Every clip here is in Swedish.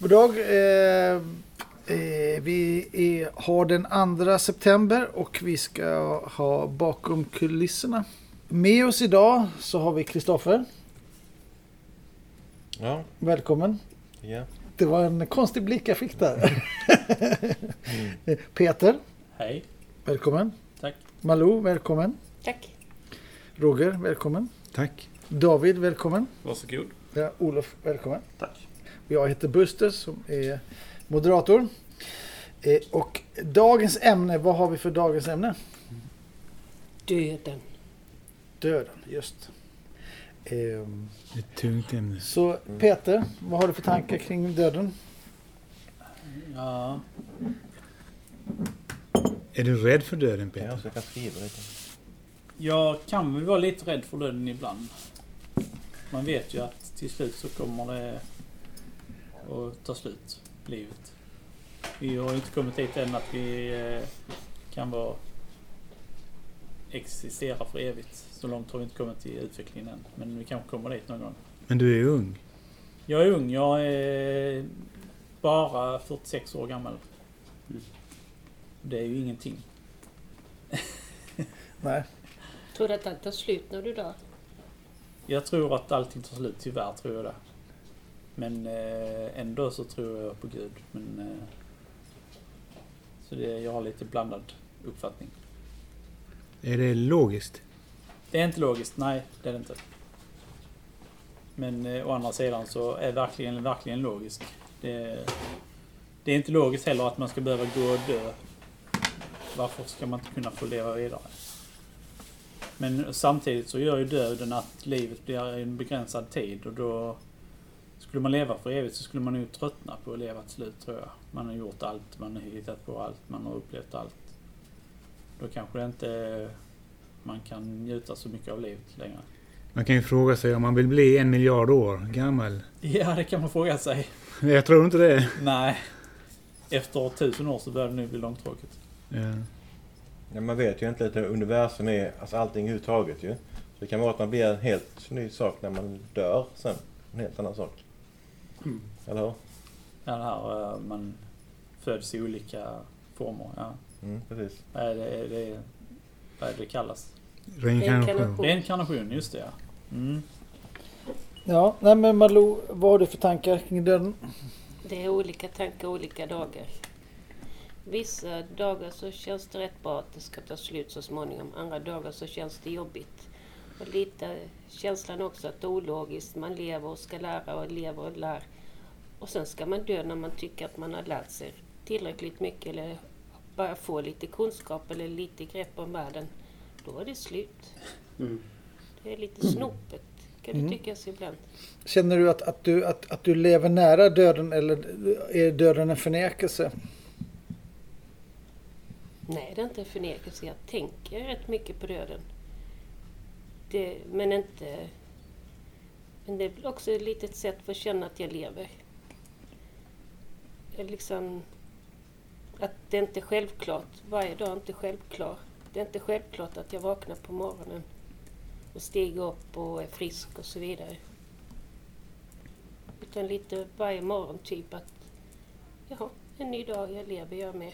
God dag. Eh, eh, vi är, har den 2 september och vi ska ha bakom kulisserna. Med oss idag så har vi Kristoffer. Ja, Välkommen. ja. Det var en konstig blick jag fick där. Peter, Hej, välkommen. tack. Malou, välkommen. Tack. Roger, välkommen. Tack. David, välkommen. Varsågod. Ja, Olof, välkommen. Tack. Jag heter Buster som är moderator. Eh, Och dagens ämne, vad har vi för dagens ämne? Döden. Döden, just. Ehm, Det är ett tungt ämne. Så Peter, vad har du för tankar kring döden? Ja, Är du rädd för döden ja Peter? jag kan skriva lite. jag kan väl vara lite rädd för döden ibland. Man vet ju att till slut så kommer det att ta slut, livet. Vi har inte kommit dit än att vi eh, kan vara existera för evigt. Så långt har vi inte kommit i utvecklingen än. Men vi kanske kommer dit någon gång. Men du är ju ung. Jag är ung. Jag är bara 46 år gammal. Det är ju ingenting. Nej. Tror du att allt tar slut när du dör? Jag tror att allting tar slut, tyvärr tror jag det. Men eh, ändå så tror jag på Gud. Men, eh, så det, jag har lite blandad uppfattning. Är det logiskt? Det är inte logiskt, nej det är det inte. Men eh, å andra sidan så är verkligen, verkligen logiskt. Det, det är inte logiskt heller att man ska behöva gå och dö. Varför ska man inte kunna få leva vidare? Men samtidigt så gör ju döden att livet blir en begränsad tid och då skulle man leva för evigt så skulle man ju tröttna på att leva till slut tror jag. Man har gjort allt, man har hittat på allt, man har upplevt allt. Då kanske det inte man kan njuta så mycket av livet längre. Man kan ju fråga sig om man vill bli en miljard år gammal. Ja, det kan man fråga sig. Jag tror inte det. Nej. Efter tusen år så börjar det nu bli långtråkigt. Ja. Ja, man vet ju inte att universum är, alltså allting överhuvudtaget ju. Så det kan vara att man blir en helt ny sak när man dör sen. En helt annan sak. Eller hur? Ja, det här eh, man föds i olika former. Ja. Mm, precis. Vad är det, det, vad är det det kallas? Reinkarnation. Reinkarnation. Reinkarnation, just det ja. Mm. Ja, nej men Malou, vad har du för tankar kring döden? Det är olika tankar olika dagar. Vissa dagar så känns det rätt bra att det ska ta slut så småningom. Andra dagar så känns det jobbigt. Och lite känslan också att det är ologiskt. Man lever och ska lära och lever och lär. Och sen ska man dö när man tycker att man har lärt sig tillräckligt mycket eller bara få lite kunskap eller lite grepp om världen. Då är det slut. Det är lite snopet kan det Mm. tyckas ibland. Känner du att, att, du, att, att du lever nära döden eller är döden en förnekelse? Nej, det är inte en förnekelse. Jag tänker rätt mycket på döden. Det, men inte... Men det är väl också ett litet sätt för att känna att jag lever. Jag liksom... Att det inte är självklart. Varje dag är inte självklar. Det är inte självklart att jag vaknar på morgonen och stiger upp och är frisk och så vidare. Utan lite varje morgon typ att... Jaha, en ny dag, jag lever, jag med.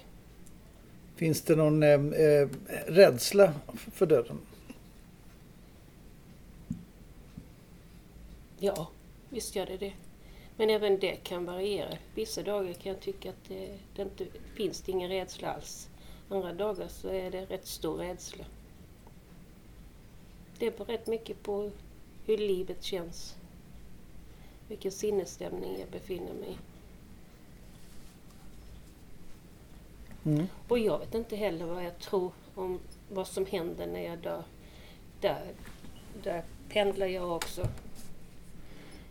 Finns det någon eh, eh rädsla för döden? Ja, visst gör det det. Men även det kan variera. Vissa dagar kan jag tycka att det, det inte finns det ingen rädsla alls. Andra dagar så är det rätt stor rädsla. Det beror rätt mycket på hur livet känns. Vilken sinnesstämning jag befinner mig i. Mm. Och jag vet inte heller vad jag tror om vad som händer när jag dör. Där, där pendlar jag också.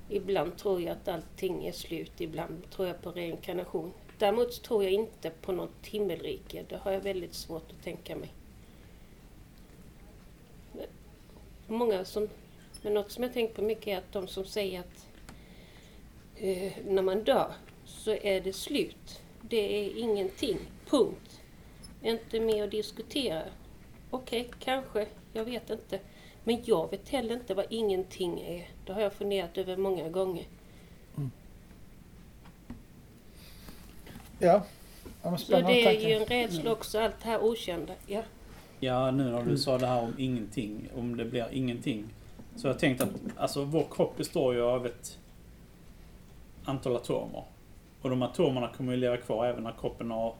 Ibland tror jag att allting är slut, ibland tror jag på reinkarnation. Däremot tror jag inte på något himmelrike. Det har jag väldigt svårt att tänka mig. Många som, men något som jag tänkt på mycket är att de som säger att eh, när man dör så är det slut. Det är ingenting. Punkt. Inte mer att diskutera. Okej, kanske. Jag vet inte. Men jag vet heller inte vad ingenting är. Det har jag funderat över många gånger. Ja. ja men Så det är ju en rädsla också, allt det här okända. Ja. Ja, nu när du sa det här om ingenting, om det blir ingenting. Så jag tänkte att alltså, vår kropp består ju av ett antal atomer. Och de atomerna kommer ju leva kvar även när kroppen har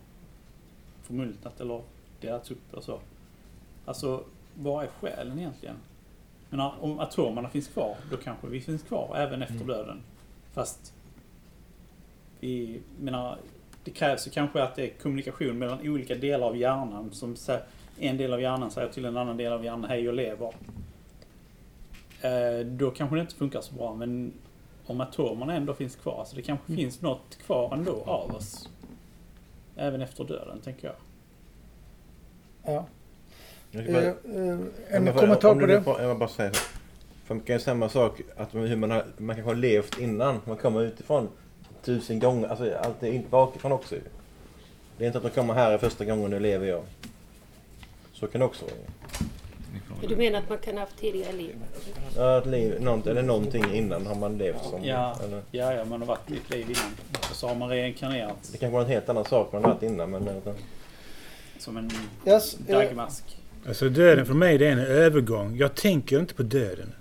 förmultnat eller delats upp och så. Alltså, vad är själen egentligen? Men om atomerna finns kvar, då kanske vi finns kvar även efter Mm. döden. Fast vi menar, det krävs ju kanske att det är kommunikation mellan olika delar av hjärnan som en del av hjärnan säger till en annan del av hjärnan hej och lever. Eh, då kanske det inte funkar så bra men om atomerna ändå finns kvar, så det kanske Mm. finns något kvar ändå av oss. Även efter döden, tänker jag. Ja. Eh, bara- eh, en men kommentar om på det? får- Jag bara säga så. För man kan ju samma sak, att man- hur man, har, man kanske har levt innan. Man kommer utifrån tusen gånger. Alltså allt är inte bakifrån också. Det är inte att man kommer här är första gången nu lever jag. Så kan det också vara. Du menar att man kan ha haft tidigare liv? Ja, ett liv, något, eller någonting innan har man levt som. Ja. Eller, Ja, ja, man har varit i ett liv innan. Och så har man reinkarnerat det kanske var en helt annan sak man har varit innan. Men, eh, som en Yes, eh, dagmask. Alltså döden för mig det är en övergång. Jag tänker inte på döden.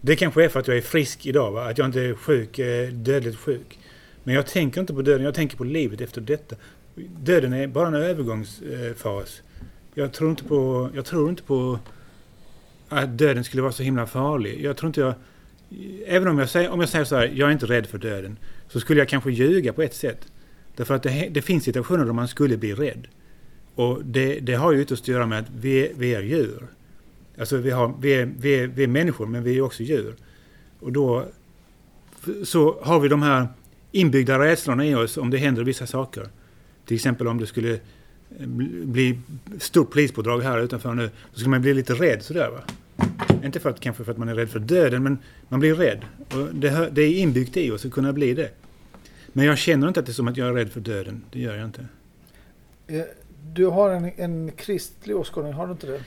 Det kanske är för att jag är frisk idag, va? att jag inte är sjuk, eh, dödligt sjuk. Men jag tänker inte på döden, jag tänker på livet efter detta. Döden är bara en övergångsfas. Jag tror inte på, jag tror inte på att döden skulle vara så himla farlig. Jag tror inte jag... Även om jag säger, om jag säger så här, jag är inte rädd för döden. Så skulle jag kanske ljuga på ett sätt. Därför att det, det finns situationer då man skulle bli rädd. Och det, det har ju ytterst att göra med att vi, vi är djur. Alltså vi, har, vi, är, vi, är, vi är människor men vi är också djur. Och då så har vi de här inbyggda rädslorna i oss om det händer vissa saker. Till exempel om det skulle eh, bli- stort polispådrag här utanför nu. Då skulle man bli lite rädd sådär va. Inte för att, kanske för att man är rädd för döden men man blir rädd. Och det, det är inbyggt i oss att kunna bli det. Men jag känner inte att det är som att jag är rädd för döden. Det gör jag inte. Eh, eh, Du har en, en kristlig åskådning, har du inte det?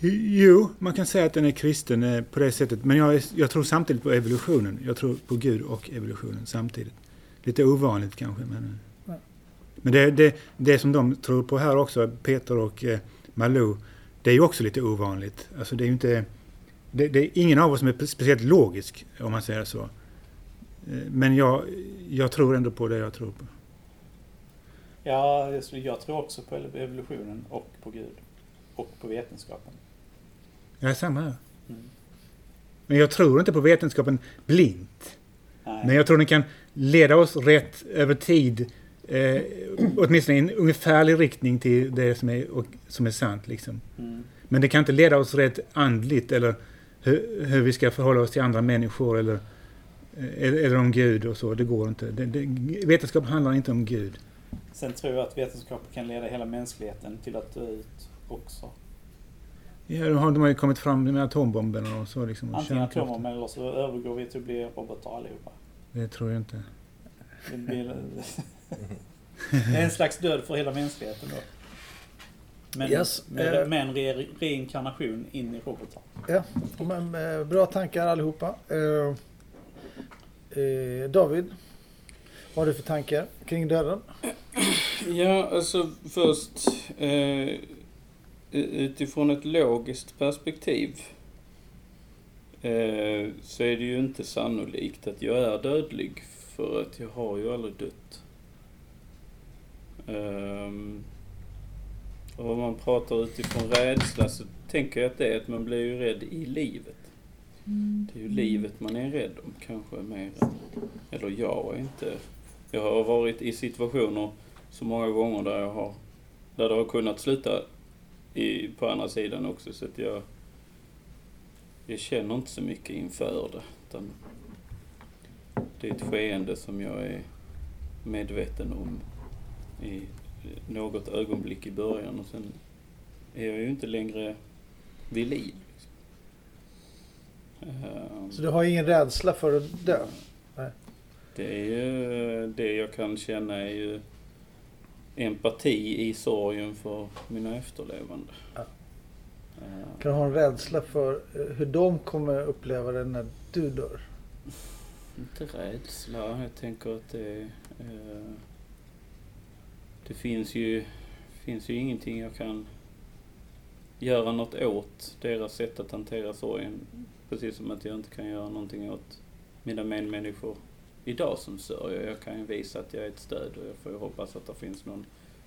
Jo, man kan säga att den är kristen eh, på det sättet. Men jag, jag tror samtidigt på evolutionen. Jag tror på Gud och evolutionen samtidigt. Lite ovanligt kanske. Men, Ja. men det, det, det som de tror på här också, Peter och eh, Malou, det är ju också lite ovanligt. Alltså det är ju inte... Det, det är ingen av oss som är speciellt logisk, om man säger så. Eh, Men jag, jag tror ändå på det jag tror på. Ja, jag tror också på evolutionen och på Gud. Och på vetenskapen. Jag är samma här. Mm. Men jag tror inte på vetenskapen blint. Nej. Men jag tror den kan leda oss rätt över tid. Eh, åtminstone i en ungefärlig riktning till det som är, och, som är sant. Liksom. Mm. Men det kan inte leda oss rätt andligt eller hur, hur vi ska förhålla oss till andra människor eller, eh, eller, eller om Gud och så. Det går inte. Det, det, vetenskap handlar inte om Gud. Sen tror jag att vetenskapen kan leda hela mänskligheten till att dö ut också. Ja, de, har, de har ju kommit fram med atombomben och så. Liksom, och Antingen atomer eller så övergår vi till att bli robotar allihopa. Det tror jag inte. Det blir en slags död för hela mänskligheten då. Men Yes, med, eh. med en re, reinkarnation in i robotar. Ja, men, eh, bra tankar allihopa. Eh, David, vad har du för tankar kring döden? Ja, alltså först eh, utifrån ett logiskt perspektiv eh, så är det ju inte sannolikt att jag är dödlig för att jag har ju aldrig dött. Ehm, och om man pratar utifrån rädsla så tänker jag att det är att man blir ju rädd i livet. Det är ju livet man är rädd om kanske mer än, eller jag är inte. Jag har varit i situationer så många gånger där jag har, där det har kunnat sluta i, på andra sidan också så att jag, jag känner inte så mycket inför det. Utan det är ett skeende som jag är medveten om i något ögonblick i början och sen är jag ju inte längre vid liv. Liksom. Ehm, Så du har ingen rädsla för att dö? det är ju, det jag kan känna är ju empati i sorgen för mina efterlevande. Ja. Kan du ha en rädsla för eh, hur de kommer uppleva det när du dör? Inte rädsla, jag tänker att det. Eh, det finns ju, finns ju ingenting jag kan göra något åt deras sätt att hantera sorgen. Precis som att jag inte kan göra någonting åt mina medmänniskor idag som sörjer. Jag kan ju visa att jag är ett stöd och jag får ju hoppas att det finns någon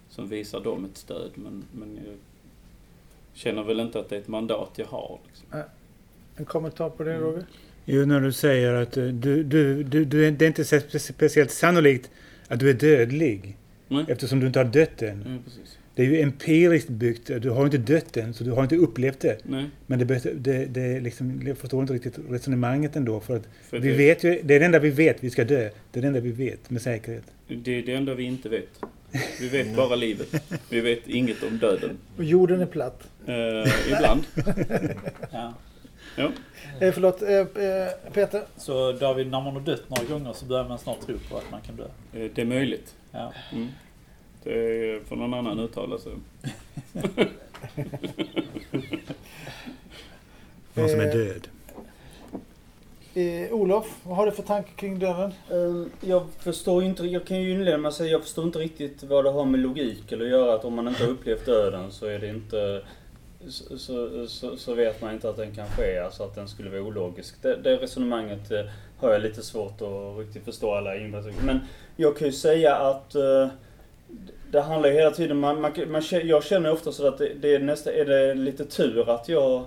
som visar dem ett stöd. Men, men jag känner väl inte att det är ett mandat jag har. Liksom. En kommentar på det Mm. Roger? Jo, när du säger att eh, du, du, du, du, är- det är inte spe- speciellt sannolikt att du är dödlig Nej, eftersom du inte har dött än. ja, precis. Det är ju empiriskt byggt. Du har inte dött än, så du har inte upplevt det. Nej, Men det, det, det liksom, jag förstår inte riktigt resonemanget ändå. För att för vi det, vet ju, det är det enda vi vet, vi ska dö. Det är det enda vi vet med säkerhet. det är det enda vi inte vet. Vi vet bara livet. Vi vet inget om döden. Och jorden är platt. Eh, ibland. Ja. Eh, förlåt, eh, eh, Peter? Så David, när man har dött några gånger så börjar man snart tro på att man kan dö. Eh, det är möjligt. Ja. Mm. Det är för någon annan uttala sig. Någon som är Eh, död. Eh, Olof, vad har du för tankar kring döden? Eh, Jag förstår inte, jag kan ju inleda med att säga, jag förstår inte riktigt vad det har med logik eller att göra. Att om man inte har upplevt döden så är det inte, så, så, så, så vet man inte att den kan ske, alltså att den skulle vara ologisk. Det, det resonemanget eh, har jag lite svårt att riktigt förstå alla invändningar. Men jag kan ju säga att eh, det handlar ju hela tiden, man, man, man, jag känner ofta så att det, det är nästan, är det lite tur att jag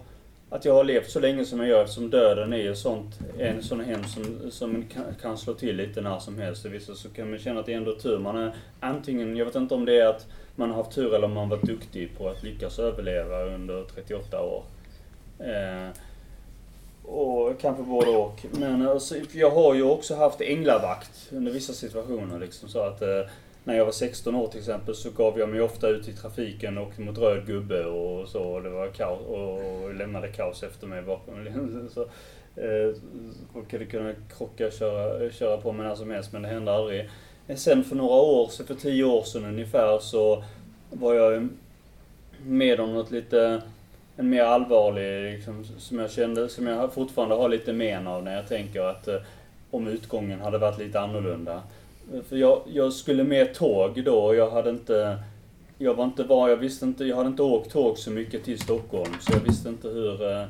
att jag har levt så länge som jag gör eftersom döden är ju sånt, en sån hem som, som kan, kan slå till lite när som helst. Vissa så kan man känna att det är ändå tur. Man är antingen, jag vet inte om det är att man har haft tur eller om man varit duktig på att lyckas överleva under 38 år. Eh, och kanske både och. Men alltså, jag har ju också haft änglavakt under vissa situationer. Liksom, så att eh, när jag var 16 år till exempel så gav jag mig ofta ut i trafiken och mot röd gubbe och så. Och det var kaos och lämnade kaos efter mig bakom. Så, eh, och hade krocka och köra, köra på mig när som helst men det hände aldrig. Eh, sen för några år, så för tio år sedan ungefär så var jag med om något lite en mer allvarlig, liksom, som jag kände, som jag fortfarande har lite men av när jag tänker att eh, om utgången hade varit lite annorlunda. För jag, jag skulle med tåg då och jag hade inte, jag var inte var, jag visste inte, jag hade inte åkt tåg så mycket till Stockholm så jag visste inte hur, eh,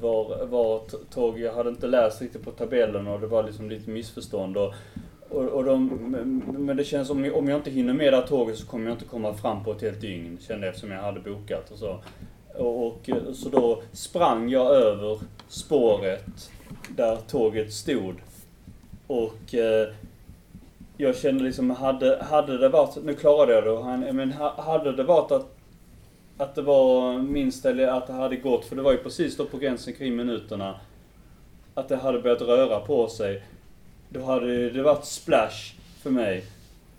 var, var tåg, jag hade inte läst riktigt på tabellen och det var liksom lite missförstånd och och, och de, men det känns som om jag inte hinner med det här tåget så kommer jag inte komma fram på ett helt dygn, kände jag eftersom jag hade bokat och så. Och, och eh, så då sprang jag över spåret där tåget stod. Och eh, jag kände liksom, hade, hade det varit, nu klarade jag det, men hade det varit att, att det var minst, eller att det hade gått, för det var ju precis då på gränsen kring minuterna, att det hade börjat röra på sig. Då hade det varit splash för mig.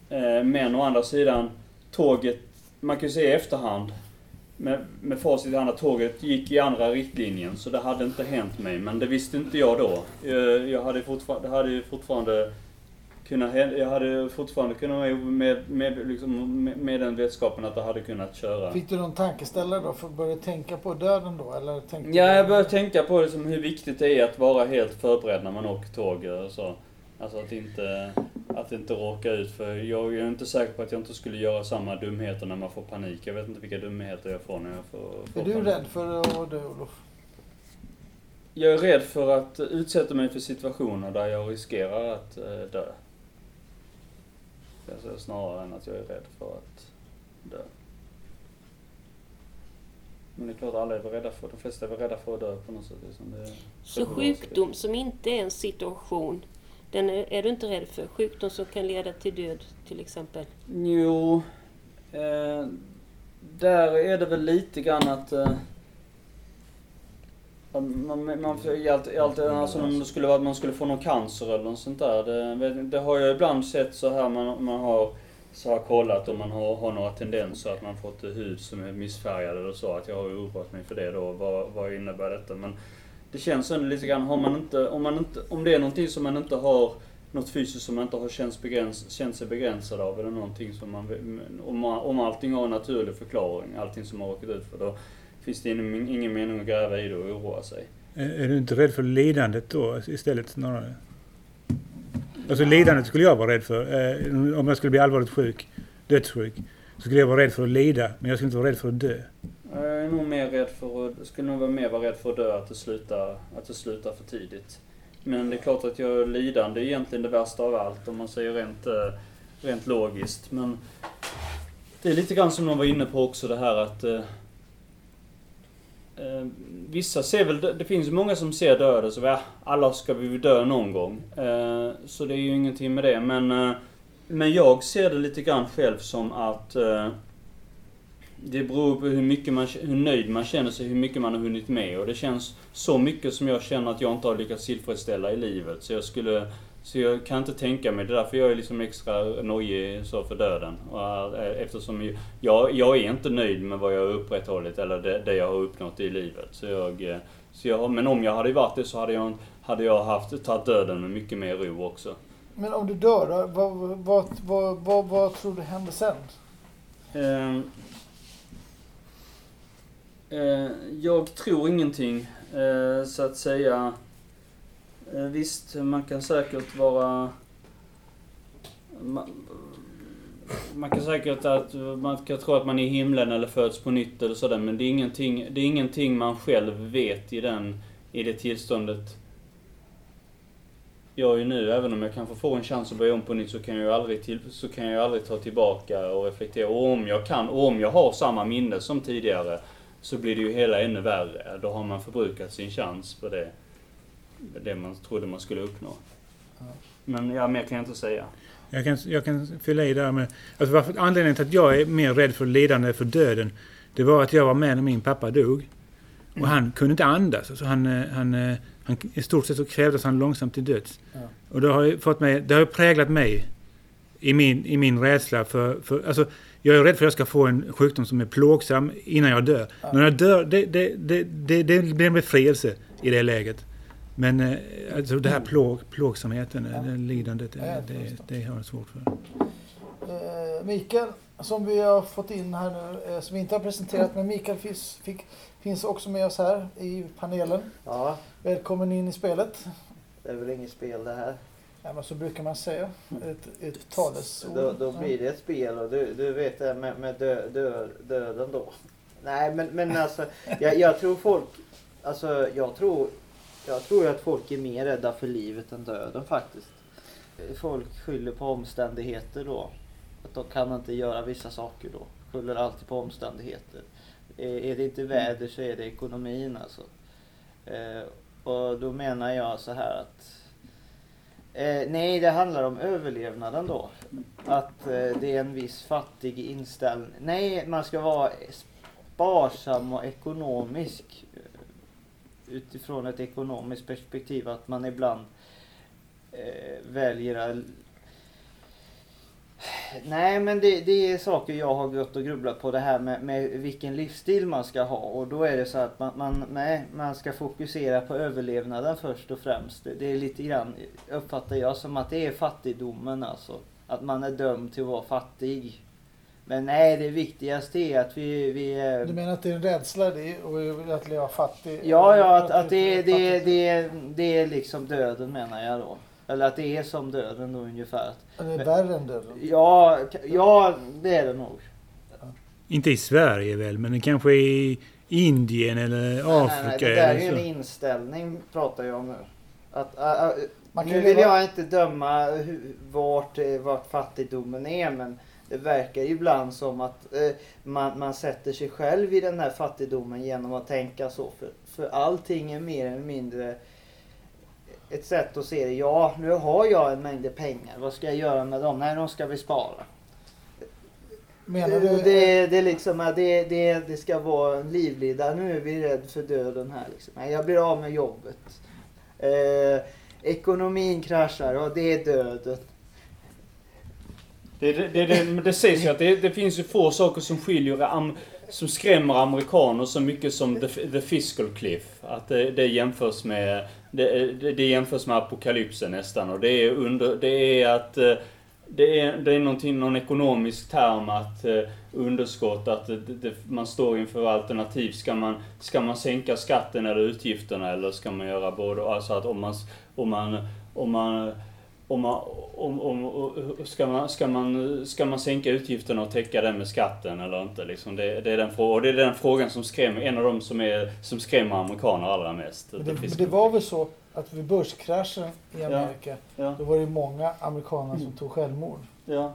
Eh, men å andra sidan, tåget, man kan ju se i efterhand, med, med facit i hand att tåget gick i andra riktlinjen, så det hade inte hänt mig. Men det visste inte jag då. Jag, jag hade fortfarande, det hade ju fortfarande hända, jag hade fortfarande kunnat vara med, med, liksom, med, med den vetskapen att det hade kunnat köra. Fick du någon tankeställare då för att börja tänka på döden då? Eller tänkte Ja, jag började tänka på liksom hur viktigt det är att vara helt förberedd när man åker tåg och så. Alltså att inte, att inte råka ut för jag är inte säker på att jag inte skulle göra samma dumheter när man får panik. Jag vet inte vilka dumheter jag får när jag får, får Är du panik. rädd för att dö Olof? Jag är rädd för att utsätta mig för situationer där jag riskerar att eh, dö. Alltså snarare än att jag är rädd för att dö. Men det är klart alla är väl rädda för, de flesta är väl rädda för att dö på något sätt. Liksom det, Så sjukdom som inte är en situation, den är, är du inte rädd för? Sjukdom som kan leda till död till exempel? Jo, eh, där är det väl lite grann att eh, att man, man, man, i allt, i allt, alltså om det skulle vara att man skulle få någon cancer eller något sånt där. Det, det har jag ibland sett så här man, man har så har kollat om man har, har några tendenser att man fått hud som är missfärgad eller så. Att jag har oroat mig för det då. Vad, vad innebär detta? Men det känns ändå lite grann, har man inte, om, man inte, om det är någonting som man inte har något fysiskt som man inte har känt, begräns, känt sig begränsad av eller någonting som man, om, man- om allting har en naturlig förklaring, allting som man råkat ut för, då finns det ingen, mening att gräva i det och oroa sig. Är, du inte rädd för lidandet då istället snarare? Alltså lidandet skulle jag vara rädd för. Eh, om jag skulle bli allvarligt sjuk. dödssjuk så skulle jag vara rädd för att lida, men jag skulle inte vara rädd för att dö. Jag är nog mer rädd för att, skulle nog vara mer vara rädd för att dö, att det slutar, att det slutar för tidigt. Men det är klart att jag är lidande är egentligen det värsta av allt om man säger rent, eh, rent logiskt. Men det är lite grann som någon var inne på också det här att eh, Vissa ser väl, det finns många som ser döden så ja, alla ska vi väl dö någon gång. Eh, så det är ju ingenting med det. Men, eh, men jag ser det lite grann själv som att eh, det beror på hur, mycket man, hur nöjd man känner sig, hur mycket man har hunnit med. Och det känns så mycket som jag känner att jag inte har lyckats tillfredsställa i livet. Så jag skulle... Så jag kan inte tänka mig, det är därför jag är liksom extra nojig så för döden. Och, eh, eftersom jag, jag är inte nöjd med vad jag har upprätthållit eller det, det jag har uppnått i livet. Så jag, eh, så jag, men om jag hade varit det så hade jag, hade jag haft, tagit döden med mycket mer ro också. Men om du dör vad, vad, vad, vad, vad tror du händer sen? Eh, Eh, jag tror ingenting, eh, så att säga. Eh, visst, man kan säkert vara... Man, man kan säkert att man kan tro att man är i himlen eller föds på nytt eller sådär, men det är ingenting, det är ingenting man själv vet i, den, i det tillståndet jag är ju nu, även om jag kanske får en chans att börja om på nytt, så kan jag ju aldrig, till, så kan jag ju aldrig ta tillbaka och reflektera. Och om jag kan, och om jag har samma minne som tidigare, så blir det ju hela ännu värre. Då har man förbrukat sin chans på det, det man trodde man skulle uppnå. Men ja, mer kan jag inte säga. Jag kan, jag kan fylla i där med... Alltså varför, anledningen till att jag är mer rädd för lidande för döden, det var att jag var med när min pappa dog. Och han kunde inte andas. Alltså han, eh, han, eh, han, I stort sett så krävdes han långsamt till döds. Ja. Och det har, fått mig, det har präglat mig i min, i min rädsla för, för... Alltså, jag är rädd för att jag ska få en sjukdom som är plågsam innan jag dör. Ja. När jag dör, det, det, det, det, det blir en befrielse i det läget. Men eh, alltså det här plåg, plågsamheten, Ja. det lidandet, det, jag det, det har jag svårt för. Eh, Mikael, som vi har fått in här nu, eh, som vi inte har presenterat, men Mikael finns, fick, finns också med oss här i panelen. Ja, Välkommen in i spelet. det är väl inget spel det här. Ja, men så brukar man säga. Ett, ett talesord. Då, då blir det ett spel och du, du vet det med, med dö, dö, döden då. Nej men, men alltså, jag, jag tror folk, alltså jag tror, jag tror att folk är mer rädda för livet än döden faktiskt. Folk skyller på omständigheter då. Att de kan inte göra vissa saker då. Skyller alltid på omständigheter. Är, det inte väder så är det ekonomin alltså. Eh, och då menar jag så här att Eh, nej, det handlar om överlevnaden då. Att eh, det är en viss fattig inställning. Nej, man ska vara sparsam och ekonomisk. Eh, utifrån ett ekonomiskt perspektiv. Att man ibland eh, väljer att... Nej, men det, det är saker jag har gått och grubblat på. Det här med, med vilken livsstil man ska ha. Och då är det så att man, man, nej, man ska fokusera på överlevnaden först och främst. Det, det är lite grann, uppfattar jag som att det är fattigdomen alltså. Att man är dömd till att vara fattig. Men nej, det viktigaste är att vi... vi Du menar att det är en rädsla det och att leva fattig? Ja, ja, att, att det, det, fattigt- det, det är liksom döden menar jag då. Eller att det är som döden då ungefär. Eller värre än döden? Ja, ja det är det nog. Inte i Sverige väl, men kanske i Indien eller Nej, nej, nej, Afrika det där är ju en inställning pratar jag om nu. Att, ä, ä, Man kan nu vill jag inte döma hur, vart, eh, vart fattigdomen är men det verkar ju ibland som att eh, man, man sätter sig själv i den här fattigdomen genom att tänka så. För, för allting är mer eller mindre ett sätt att se det. Ja, nu har jag en mängd pengar. Vad ska jag göra med dem? Nej, de ska vi spara. Menar det, du? det, det, liksom, det, det, det ska vara en livlida. Nu är vi rädda för döden här. Liksom. Jag blir av med jobbet. Eh, ekonomin kraschar och det är döden. Det, det, det, det, det sägs ju att det, det finns ju få saker som skiljer am, som skrämmer amerikaner så mycket som the, the fiscal cliff. Att det, det jämförs med det, det, jämförs med apokalypsen nästan och det är under, det är att eh, det är, det är någonting, någon ekonomisk term att eh, underskott, att det, det, man står inför alternativ. Ska man, ska man sänka skatten eller utgifterna eller ska man göra både Alltså att om man, om man, om man om man, om, om, ska, man, ska, man, ska man sänka utgifterna och täcka den med skatten eller inte? Liksom det, det, är den, frå- och det är den frågan som skrämmer, en av de som, är, som skrämmer amerikaner allra mest. Men det, men det var väl så att vid börskraschen i Amerika, Ja, då var det många amerikaner som tog självmord. ja.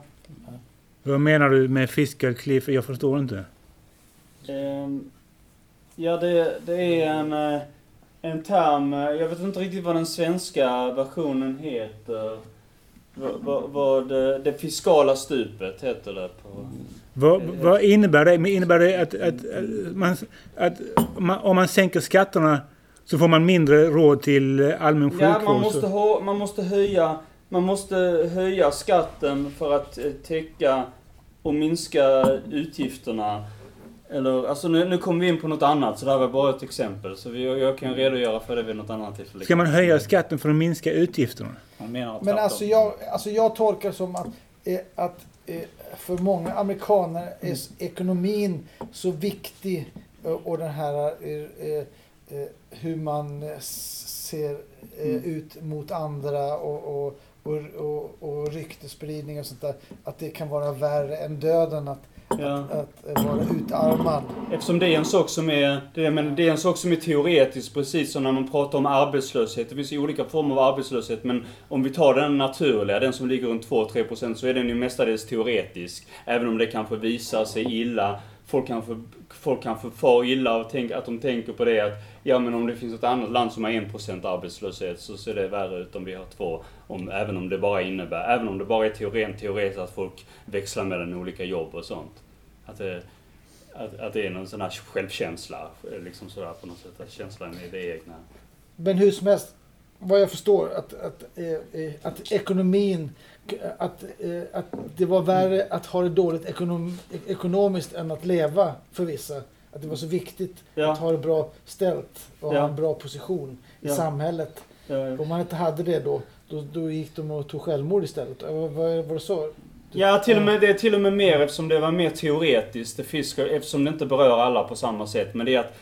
Vad menar du med fiscal cliff? Jag förstår inte. Ehm, ja, det, det är en, eh, en term, eh, jag vet inte riktigt vad den svenska versionen heter. Vad, vad, eh, det fiskala stupet heter det på... Vad, vad innebär det? Innebär det att, att, att, man, att man, om man sänker skatterna så får man mindre råd till allmän sjukvård? Ja, man måste, ha, man måste höja man måste höja skatten för att eh, täcka och minska utgifterna. Eller, alltså nu, nu kommer vi in på något annat, så det här var bara ett exempel. Så vi, jag kan redogöra för det vid något annat tillfälle. Ska man höja skatten för att minska utgifterna? Man menar Men alltså jag, alltså jag tolkar som att, eh, att eh, för många amerikaner är ekonomin så viktig eh, och den här eh, hur man ser Mm. ut mot andra och, och, och, och, och ryktespridning och sånt där. Att det kan vara värre än döden att, Ja. att eh, vara utarmad. Eftersom det är en sak som är, det, är- men det är en sak som är teoretisk, precis som när man pratar om arbetslöshet. Det finns ju olika former av arbetslöshet, men om vi tar den naturliga, den som ligger runt 2-3% så är den ju mestadels teoretisk. Även om det kanske visar sig illa. Folk kanske, folk kanske far illa och tänk, att de tänker på det att ja men om det finns ett annat land som har 1% arbetslöshet så ser det värre ut om vi har två. Om, även om det bara innebär, även om det bara är teoren, teoretiskt att folk växlar mellan olika jobb och sånt. Att det, att, att det är någon sån här självkänsla, liksom sådär på något sätt. Att känslan är det egna. Men hur som helst, vad jag förstår, att, att, att, att ekonomin, att, eh, att det var värre att ha det dåligt ekonom, ekonomiskt än att leva för vissa. Att det var så viktigt att Ja, ha det bra ställt och Ja. ha en bra position i Ja. samhället. Om man inte hade det då, då, då gick de och tog självmord istället. Vad var det så? ja till och med, det är till och med mer eftersom det var mer teoretiskt. Det fiskar, eftersom det inte berör alla på samma sätt. Men det är att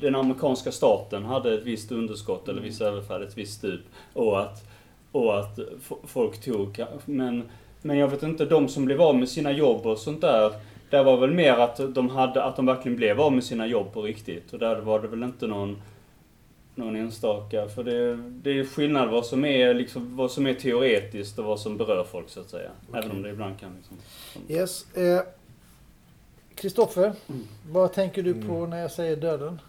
den amerikanska staten hade ett visst underskott, eller vissa i alla fall ett visst stup. Och att, och att folk tog, men, men jag vet inte, de som blev av med sina jobb och sånt där. Där var väl mer att de, hade, att de verkligen blev av med sina jobb på riktigt. Och där var det väl inte någon, någon enstaka. För det, det är skillnad vad som är, liksom, vad som är teoretiskt och vad som berör folk så att säga. Även om det ibland kan liksom... Yes. eh, Kristoffer, Mm. vad tänker du på Mm. när jag säger döden?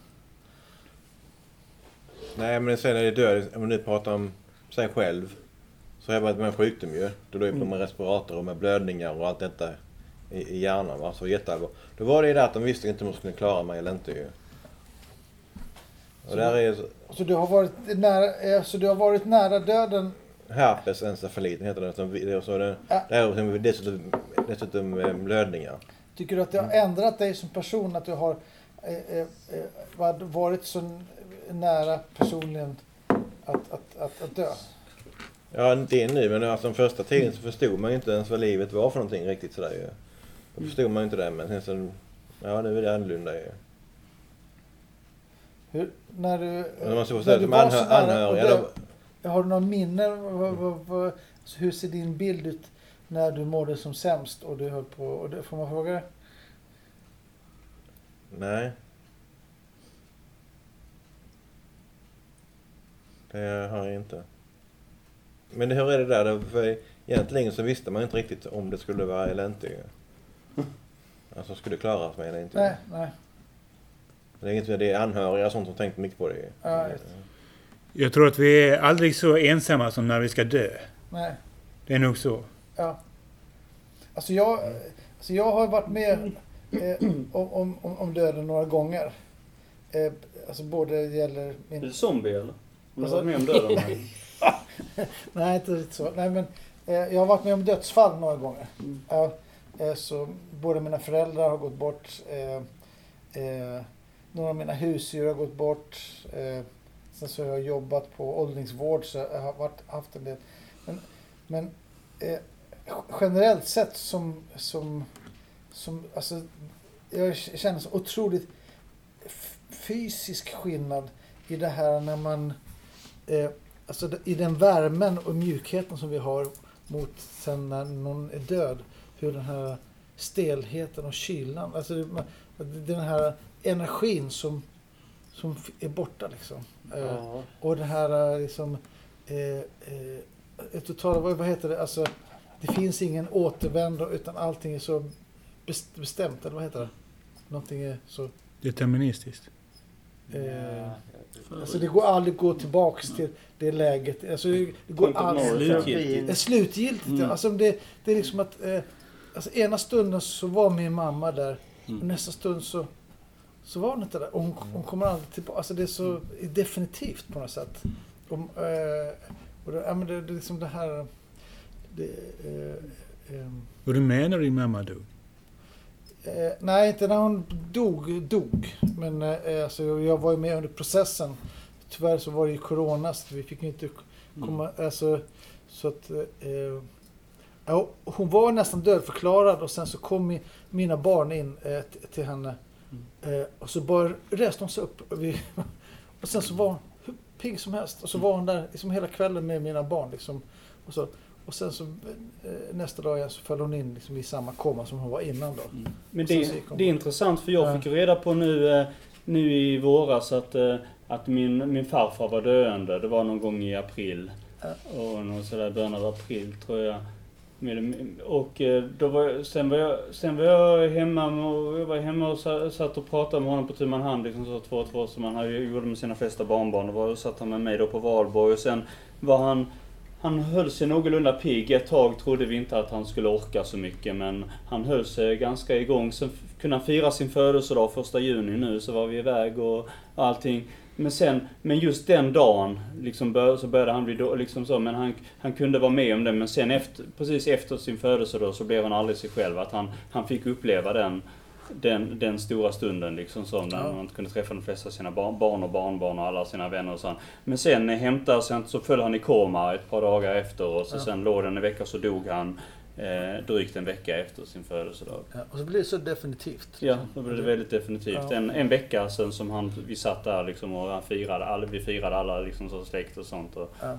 Nej men sen är det död, om man nu pratar om sig själv. Så har jag varit med en sjukdom ju. Då låg jag på med respirator och med blödningar och allt detta i, i hjärnan. Va? Så jätteallvar. Då var det ju det att de visste inte om de skulle klara mig eller inte ju. Och Så där är Så du har varit nära, eh, så du har varit nära döden? herpes encefalit heter det. Som, det så det, det är dessutom, dessutom eh, blödningar. Tycker du att det har ändrat dig som person att du har eh, eh, eh, varit så nära personligen att, att, att, att dö? Ja, inte nu men alltså den första tiden så förstod man ju inte ens vad livet var för någonting riktigt sådär ju. Då förstod man ju inte det men sen så, ja nu är det annorlunda ju. Hur, när du, Men man ska få när säga du som var så anhö- nära anhöriga. Då, Har du någon minne? Vad, vad, vad, så hur ser din bild ut när du mådde som sämst och du höll på? Och det, får man fråga det? nej. Det har jag inte. Men hur är det där? För egentligen så visste man inte riktigt om det skulle vara eller inte. Alltså skulle det klaras med eller inte. Nej, nej. Det är, inget, det är anhöriga och sånt som tänkte mycket på det. Ja, just Jag tror att vi är aldrig så ensamma som när vi ska dö. nej. Det är nog så. Ja. Alltså jag, alltså jag har varit med eh, om, om, om- döden några gånger. Eh, alltså både det gäller Är min... du zombie eller? Har du Alltså- varit med om döden? Nej, inte riktigt så. Nej, men eh, jag har varit med om dödsfall några gånger. Mm. Ja, eh, så båda mina föräldrar har gått bort. Eh, eh, några av mina husdjur har gått bort. Eh, sen så har jag jobbat på åldringsvård så jag har varit, haft en del. Men, men eh, generellt sett som, som, som alltså, jag känner så otroligt fysisk skillnad i det här när man eh, alltså i den värmen och mjukheten som vi har mot sen när någon är död, hur den här stelheten och kylan, alltså den här energin som, som är borta liksom. Eh, Ja. och det här eh, liksom, eh, eh, totala, vad, heter det, alltså det finns ingen återvändo utan allting är så bes- bestämt, eller vad heter det? Någonting är så, Deterministiskt. eh, alltså det går aldrig att gå tillbaks till det läget, alltså det går aldrig. Slutgiltigt. Det är slutgiltigt, Mm. Alltså det, det är liksom att, eh, alltså ena stunden så var min mamma där och Mm. nästa stund så, så var hon inte där. Och hon, hon kommer aldrig tillbaka. Alltså det är så definitivt på något sätt. Och, eh, och det, ja, men det, det är liksom det här... Det, eh, ehm, Och du menar din mamma dog? Eh, nej, inte när hon dog, dog. Men eh, alltså, jag, var ju med under processen. Tyvärr så var det ju corona så vi fick inte komma... Alltså, så att... Eh, ja, hon var nästan dödförklarad och sen så kom mi, mina barn in eh, till henne. Eh, och så bara reste hon sig upp. Och, vi, och sen så var hon hur pigg som helst. Och så var hon där liksom hela kvällen med mina barn. Liksom, och, så, och sen så eh, nästa dag så föll hon in liksom, i samma koma som hon var innan då. Mm. Men det, det är intressant för jag Ja. fick ju reda på nu, eh, nu i våras att, eh, att min, min farfar var döende. Det var någon gång i april. Och någon sådär början av april tror jag. Och då var sen, var jag, sen var jag hemma och, jag var hemma och sa- satt och pratade med honom på tu man hand liksom så två och två som han gjorde med sina flesta barnbarn. Och var, satt han med mig då på valborg och sen var han han höll sig någorlunda pigg. Ett tag trodde vi inte att han skulle orka så mycket men han höll sig ganska igång. Sen kunde han fira sin födelsedag första juni nu så var vi iväg och allting. Men sen, men just den dagen liksom bör, så började han bli då, liksom så, men han, han kunde vara med om det. Men sen efter, precis efter sin födelsedag så blev han aldrig sig själv. Att han, han fick uppleva den, den, den stora stunden liksom så, när Ja. man kunde träffa de flesta av sina barn, barn och barnbarn och alla sina vänner och så. Men sen eh, hämtades han, så föll han i koma ett par dagar efter och så Ja. sen låg den en vecka så dog han eh, drygt en vecka efter sin födelsedag. Ja, och så blir det så definitivt. Ja, då blev det väldigt definitivt. Ja. En, en vecka sen som han, vi satt där liksom och han firade, alla, vi firade alla liksom så släkt och sånt. Och, Ja.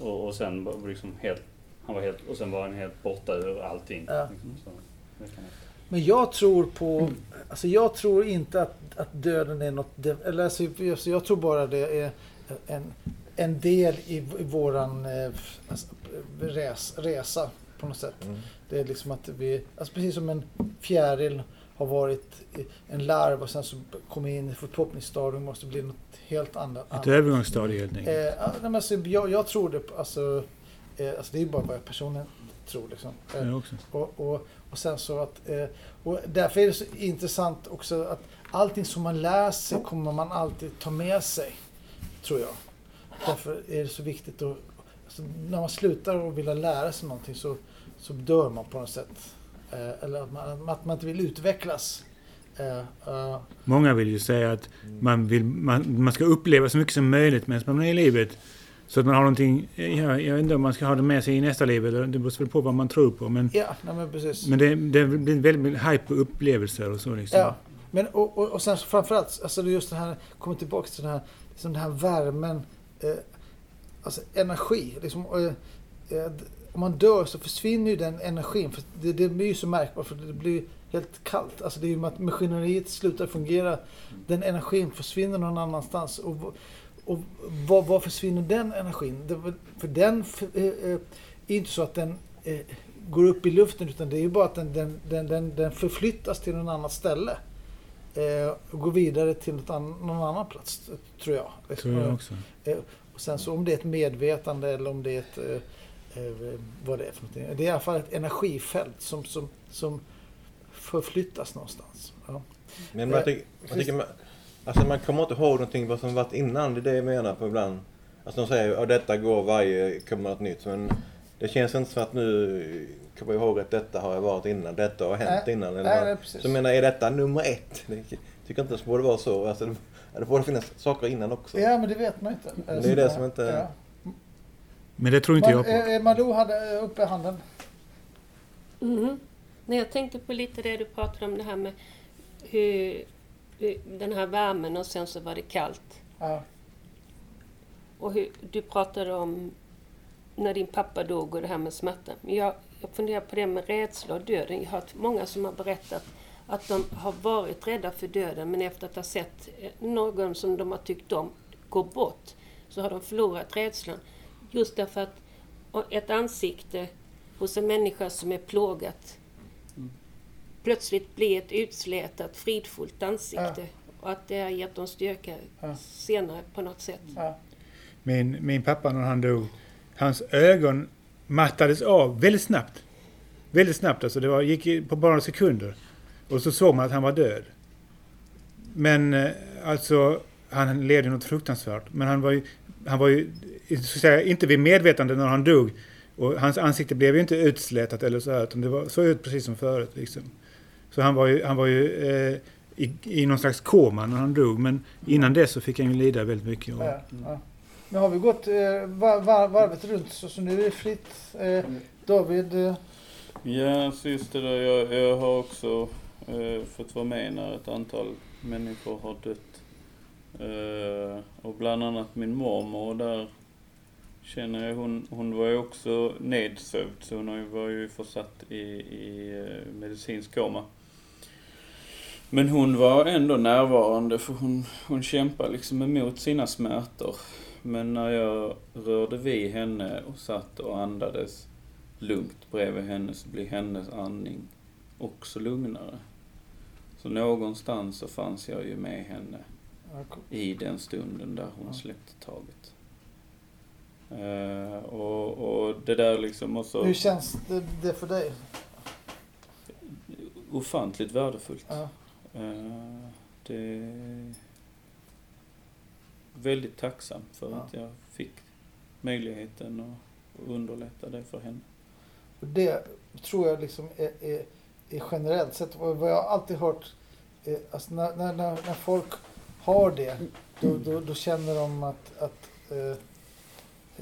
och, och sen liksom helt, han var helt, och sen var han helt borta ur allting. Ja. Liksom, så. Men jag tror på, alltså jag tror inte att, att döden är något, eller alltså, alltså jag tror bara det är en, en del i, i våran eh, alltså, res, resa på något sätt. Mm. Det är liksom att vi, alltså precis som en fjäril har varit en larv och sen så kommer in i förpoppningsstadium måste bli något helt annat. Ett övergångsstadie helt enkelt. Eh, alltså, jag, jag tror det, alltså, eh, alltså det är bara vad jag personligen tror liksom. Eh, och, och, och sen så att, eh, och därför är det så intressant också att allting som man lär sig kommer man alltid ta med sig, tror jag. Därför är det så viktigt att, alltså, när man slutar att vilja lära sig någonting så, så dör man på något sätt. Eh, eller att man, att man inte vill utvecklas. Många vill ju säga att man, vill, man, man ska uppleva så mycket som möjligt medan man är i livet. Så att man har någonting, ja, jag vet inte om man ska ha det med sig i nästa liv, eller det beror väl på vad man tror på. Men, ja, nej, men precis. men det, det blir väldigt hype på upplevelser och så liksom. Ja, men och, och, och sen framförallt, alltså just det här, kommer tillbaka till den här, liksom den här värmen, eh, alltså energi. Liksom, eh, eh, om man dör så försvinner ju den energin. För det, det blir ju så märkbart för det blir helt kallt. Alltså det är ju med att maskineriet slutar fungera. Den energin försvinner någon annanstans. Och, och var, var försvinner den energin? För den eh, eh, är inte så att den eh, går upp i luften utan det är ju bara att den, den, den, den, förflyttas till någon annat ställe. Och går vidare till något någon annan plats, tror jag. Tror jag också. Och sen så om det är ett medvetande eller om det är ett... Vad det är för någonting. Det är i alla fall ett energifält som, som, som förflyttas någonstans. Ja. Men man tycker, man, tycker man, alltså man kommer inte ihåg någonting vad som varit innan. Det är det jag menar på ibland. Alltså de säger att detta går varje, kommer något nytt. Men det känns inte som att nu kommer jag ihåg att detta har jag varit innan. Detta har hänt Nej, innan. Eller nej, vad. nej, precis. så jag menar, är detta nummer ett? Det tycker inte det borde vara så. Alltså, det, det borde finnas saker innan också. ja, men det vet man inte. Det är det som inte- Ja. Men det tror inte jag Man, på. eh, Malou hade uppe handen. Mhm. Nej, jag tänkte på lite det du pratade om det här med hur den här värmen och sen så var det kallt. Ja. Och hur, du pratade om när din pappa dog och det här med smärta. Men jag, jag funderar på det med rädsla och döden. Jag har hört många som har berättat att de har varit rädda för döden men efter att ha sett eh, någon som de har tyckt om gå bort så har de förlorat rädslan. Just därför att ett ansikte hos en människa som är plågat plötsligt blir ett utslätat, fridfullt ansikte. Och att det har gett dem styrka Ja. senare på något sätt. Ja. Min, min pappa när han dog, hans ögon mattades av väldigt snabbt. Väldigt snabbt alltså. Det var, gick på bara några sekunder. Och så såg man att han var död. Men eh, alltså, han levde något fruktansvärt. Men han var ju, han var ju så att säga, inte vid medvetande när han dog. Och hans ansikte blev ju inte utslätat eller så här, utan det var, såg ut precis som förut. Liksom. Så han var ju, han var ju eh, i, i någon slags koma när han dog. Men innan dess så fick han ju lida väldigt mycket. Och, Ja, ja. Nu har vi gått eh, var, var, varvet runt så, så nu är det fritt. Eh, David, eh, Ja, sist det där. Jag, jag har också eh, fått vara med när ett antal människor har dött. Eh, och bland annat min mormor och där känner jag, hon, hon var ju också nedsövd så hon var ju försatt i, i eh, medicinsk koma. Men hon var ändå närvarande för hon, hon kämpade liksom emot sina smärtor. Men när jag rörde vid henne och satt och andades lugnt bredvid henne så blir hennes andning också lugnare. Så någonstans så fanns jag ju med henne i den stunden där hon släppte taget. Eh, och, och det där liksom också hur känns det, det för dig? ofantligt värdefullt. Ja. Eh, det är väldigt tacksam för Ja. att jag fick möjligheten att underlätta det för henne. Och det tror jag liksom är, är, är generellt sett, vad jag alltid hört, eh, alltså när, när, när, när folk har det, då, då, då känner de att, att, eh,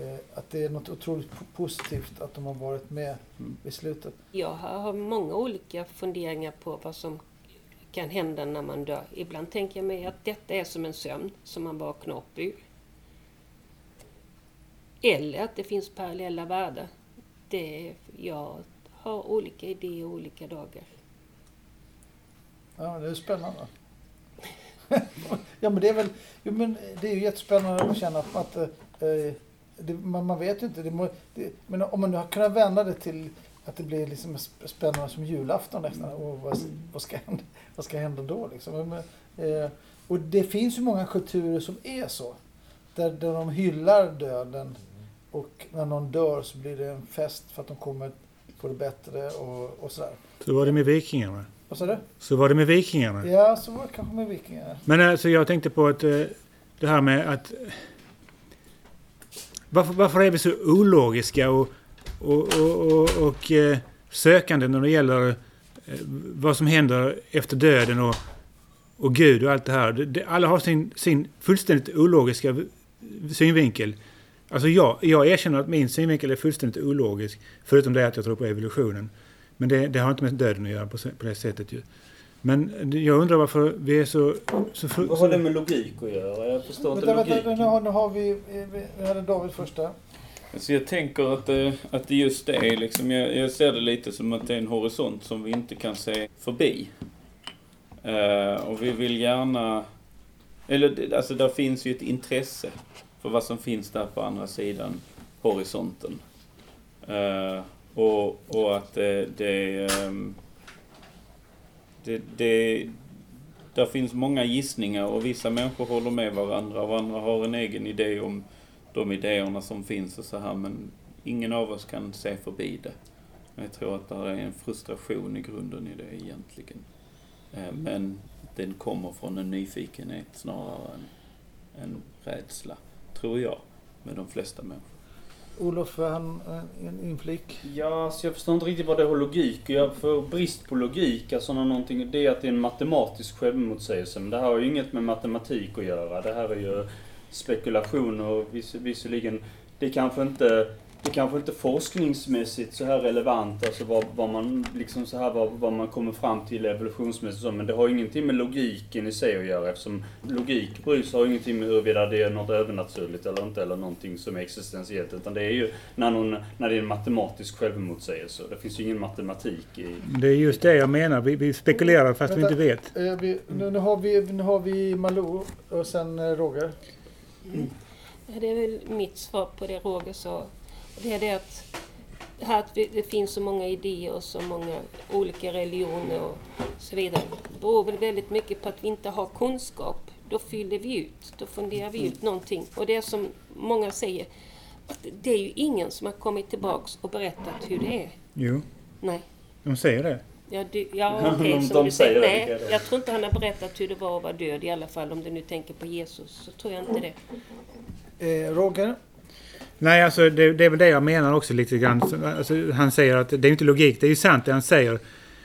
eh, att det är något otroligt po- positivt att de har varit med Mm. i slutet. Jag har många olika funderingar på vad som kan hända när man dör. Ibland tänker jag mig att detta är som en sömn som man vaknar upp ur. Eller att det finns parallella världar. Det, jag har olika idéer olika dagar. Ja, det är spännande. ja, men det är väl, jo, men det är ju jättespännande att känna att, att eh, det, man, man vet ju inte. Det må, det, men om man nu har kunnat vända det till att det blir liksom sp- spännande som julafton nästan. Och vad, vad, ska hända, vad ska hända då liksom? Eh, och det finns ju många kulturer som är så. Där, där de hyllar döden och när någon dör så blir det en fest för att de kommer få det bättre och, och sådär. Så var det med vikingarna. Vad sa du? Så var det med vikingarna. Ja, så var det kanske med vikingar. Men alltså jag tänkte på att eh, det här med att... Varför, varför är vi så ologiska och, och, och, och, och eh, sökande när det gäller eh, vad som händer efter döden och, och Gud och allt det här. Det, alla har sin, sin fullständigt ologiska synvinkel. Alltså jag, jag erkänner att min synvinkel är fullständigt ologisk. Förutom det att jag tror på evolutionen. Men det, det har inte med döden att göra på, på det sättet ju. Men jag undrar varför vi är så... så, Vad har det med logik att göra? Jag förstår inte Vänta, vänta, logiken. nu har, nu har vi, eh, vi, vi hade David första. Alltså jag tänker att det, att det just det är liksom, jag, jag ser det lite som att det är en horisont som vi inte kan se förbi. Uh, och vi vill gärna, eller alltså där finns ju ett intresse för vad som finns där på andra sidan horisonten. Uh, och, och att det, det, um, det, det, där finns många gissningar och vissa människor håller med varandra och andra har en egen idé om de idéerna som finns och så här men ingen av oss kan se förbi det. Jag tror att det är en frustration i grunden i det egentligen. Eh, Men den kommer från en nyfikenhet snarare än en rädsla, tror jag, med de flesta människor. Olof, han en, en inflik. Ja, alltså jag förstår inte riktigt vad det har logik göra. För brist på logik, alltså när någonting, det är att det är en matematisk självmotsägelse. Men det här har ju inget med matematik att göra. Det här är ju spekulation och vis, visserligen, det kanske inte det kanske inte forskningsmässigt så här relevant, alltså vad, vad man liksom så här, vad, vad man kommer fram till evolutionsmässigt så, men det har ingenting med logiken i sig att göra eftersom logik bryr sig har ingenting med huruvida det är något övernaturligt eller inte eller någonting som är existentiellt utan det är ju när, någon, när det är en matematisk självmotsägelse. Det finns ju ingen matematik i... Det är just det jag menar. Vi, vi spekulerar fast vi Vänta. inte vet. Eh, vi, nu, nu, har vi, nu har vi Malou och sen eh, Roger. Ja, det är väl mitt svar på det Roger sa. Det är det att, här att det finns så många idéer och så många olika religioner och så vidare. Det beror väl väldigt mycket på att vi inte har kunskap. Då fyller vi ut, då funderar vi ut någonting. Och det är som många säger, att det är ju ingen som har kommit tillbaks och berättat hur det är. Jo, Nej. de säger det. Ja, du, ja De- okej, de som du säger Nej, jag tror inte han har berättat hur det var att vara död i alla fall. Om du nu tänker på Jesus, så tror jag inte det. Eh, Roger? Nej, alltså det, det är väl det jag menar också lite grann. Alltså, han säger att det är inte logik. Det är ju sant det han säger.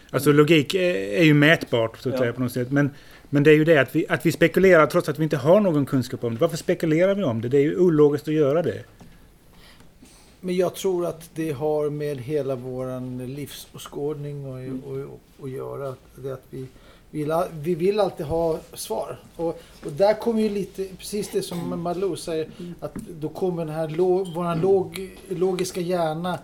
Alltså logik är, är ju mätbart så att Ja. säga på något sätt. Men, men det är ju det att vi, att vi spekulerar trots att vi inte har någon kunskap om det. Varför spekulerar vi om det? Det är ju ologiskt att göra det. Men jag tror att det har med hela våran livsåskådning och, och, och, att göra. Det att vi, vill, vi vill alltid ha svar. Och, och där kommer ju lite, precis det som Malou säger, att då kommer den här log, våran log, logiska hjärna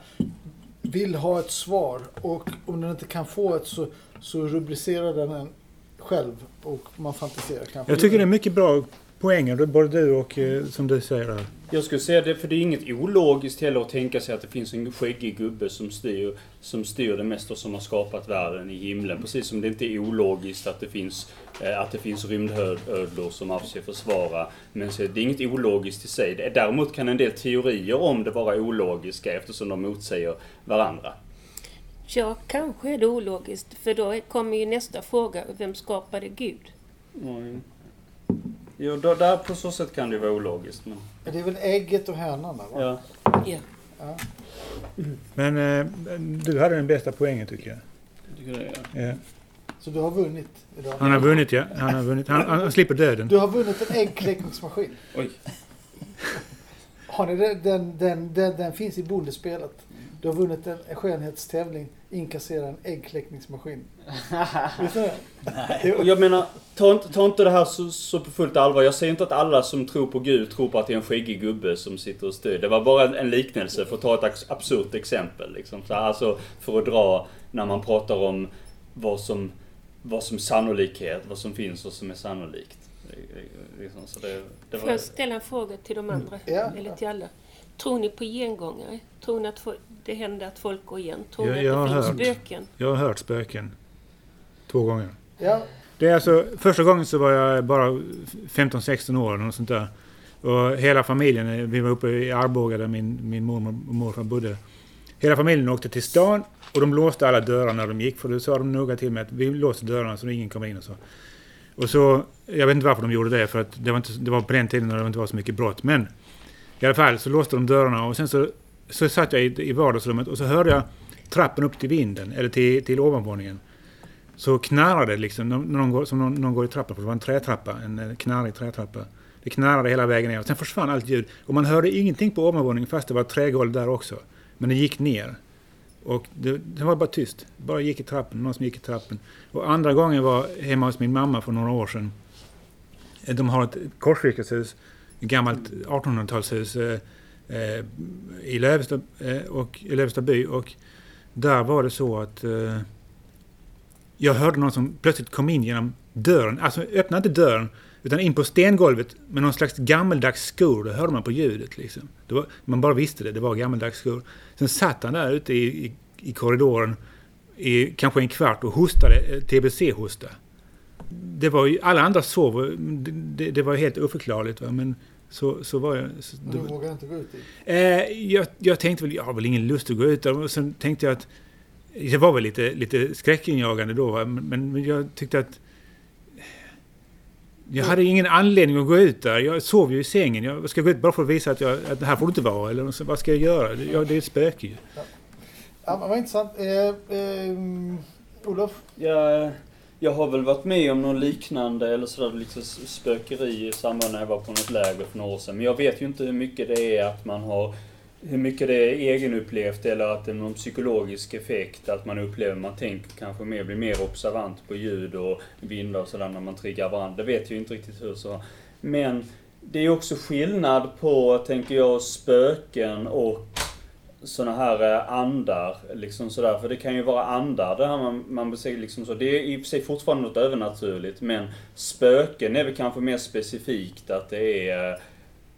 vill ha ett svar. Och om den inte kan få ett så, så rubricerar den en själv och man fantiserar kanske. Jag tycker det är mycket bra poänger, både du och eh, som du säger här. Jag skulle säga det, för det är inget ologiskt heller att tänka sig att det finns en skäggig gubbe som styr, som styr det mesta som har skapat världen i himlen. Precis som det inte är ologiskt att det finns, eh, att det finns rymdödlor som avser försvara. Men så, det är inget ologiskt i sig. Det- Däremot kan en del teorier om det vara ologiska eftersom de motsäger varandra. Ja, kanske är det ologiskt. För då kommer ju nästa fråga. Vem skapade Gud? Mm. Jo, då, där på så sätt kan det vara ologiskt. Men, Det är väl ägget och hönan där, va? ja. Ja. Ja. Men eh, du hade den bästa poängen tycker jag. Jag tycker det är- Ja. Så du har vunnit idag. Han har vunnit ja. Han, har vunnit. Han, han slipper döden. Du har vunnit en äggkläckningsmaskin. Oj. Har ni det? Den, den, den, den finns i bondespelet. Du har vunnit en skönhetstävling, inkassera en äggkläckningsmaskin. Det? Och jag menar, ta inte, ta inte det här så, så på fullt allvar. Jag säger inte att alla som tror på Gud tror på att det är en skäggig gubbe som sitter och styr. Det var bara en, en liknelse för att ta ett absurt exempel. Liksom. Så här, alltså för att dra när man pratar om vad som, vad som sannolikhet, vad som finns och som är sannolikt. Liksom, så det, det Får var, jag ställa en fråga till de andra? Ja. Eller till alla? Tror ni på gengångare? Tror ni att det händer att folk går igen? Tror Ja, ni jag att det har finns hört. spöken? Jag har hört spöken. Två gånger. Ja, Det är alltså, första gången så var jag bara 15-16 år eller något sånt där. Och hela familjen, vi var uppe i Arboga där min, min mormor och morfar bodde. Hela familjen åkte till stan och de låste alla dörrar när de gick. För då sa de noga till mig att vi låser dörrarna så ingen kommer in och så. Och så, jag vet inte varför de gjorde det för att det var, inte, det var på den tiden när det inte var så mycket brott. Men i alla fall så låste de dörrarna och sen så, så satt jag i, i vardagsrummet och så hörde jag trappen upp till vinden, eller till, till ovanvåningen. Så knarrade det liksom, när någon går, som någon, någon går i trappan, för det var en trätrappa, en knarrig trätrappa. Det knarrade hela vägen ner och sen försvann allt ljud. Och man hörde ingenting på ovanvåningen fast det var trägolv där också. Men det gick ner. Och det, det var bara tyst. Bara gick i trappen, någon som gick i trappen. Och andra gången var hemma hos min mamma för några år sedan. De har ett korsvirkeshus, ett gammalt 1800-talshus eh, i Lövestad eh, och, i Lövestad by. Och där var det så att eh, jag hörde någon som plötsligt kom in genom dörren. Alltså öppnade inte dörren, utan in på stengolvet med någon slags gammeldags skor. Det hörde man på ljudet. Liksom. Det var, man bara visste det, det var gammeldags skor. Sen satt han där ute i, i, i korridoren i kanske en kvart och hostade, eh, TBC-hosta. Det var ju, alla andra sov, det, det, det var helt oförklarligt. Va? Men så, så var jag... Så, men du vågar inte gå ut dit. Eh, jag, jag tänkte väl, jag har väl ingen lust att gå ut. Och sen tänkte jag att det var väl lite, lite skräckinjagande då. Men, men jag tyckte att jag hade ingen anledning att gå ut där. Jag sov ju i sängen. Jag ska gå ut bara för att visa att, jag, att det här får du inte vara. Eller så, vad ska jag göra? Jag, det är ett spöke ju. Ja, men vad intressant. Eh, eh, Olof? Jag, jag har väl varit med om något liknande eller sådär liksom spökeri i samband när jag var på något läger för några år sedan. Men jag vet ju inte hur mycket det är att man har hur mycket det är egenupplevt eller att det är någon psykologisk effekt. Att man upplever, man tänker kanske mer, blir mer observant på ljud och vindar och sådär när man triggar varandra. Det vet jag ju inte riktigt hur så. Men det är också skillnad på, tänker jag, spöken och såna här eh, andar. Liksom sådär. För det kan ju vara andar det här man, man säger liksom så. Det är i och för sig fortfarande något övernaturligt. Men spöken är väl kanske mer specifikt att det är eh,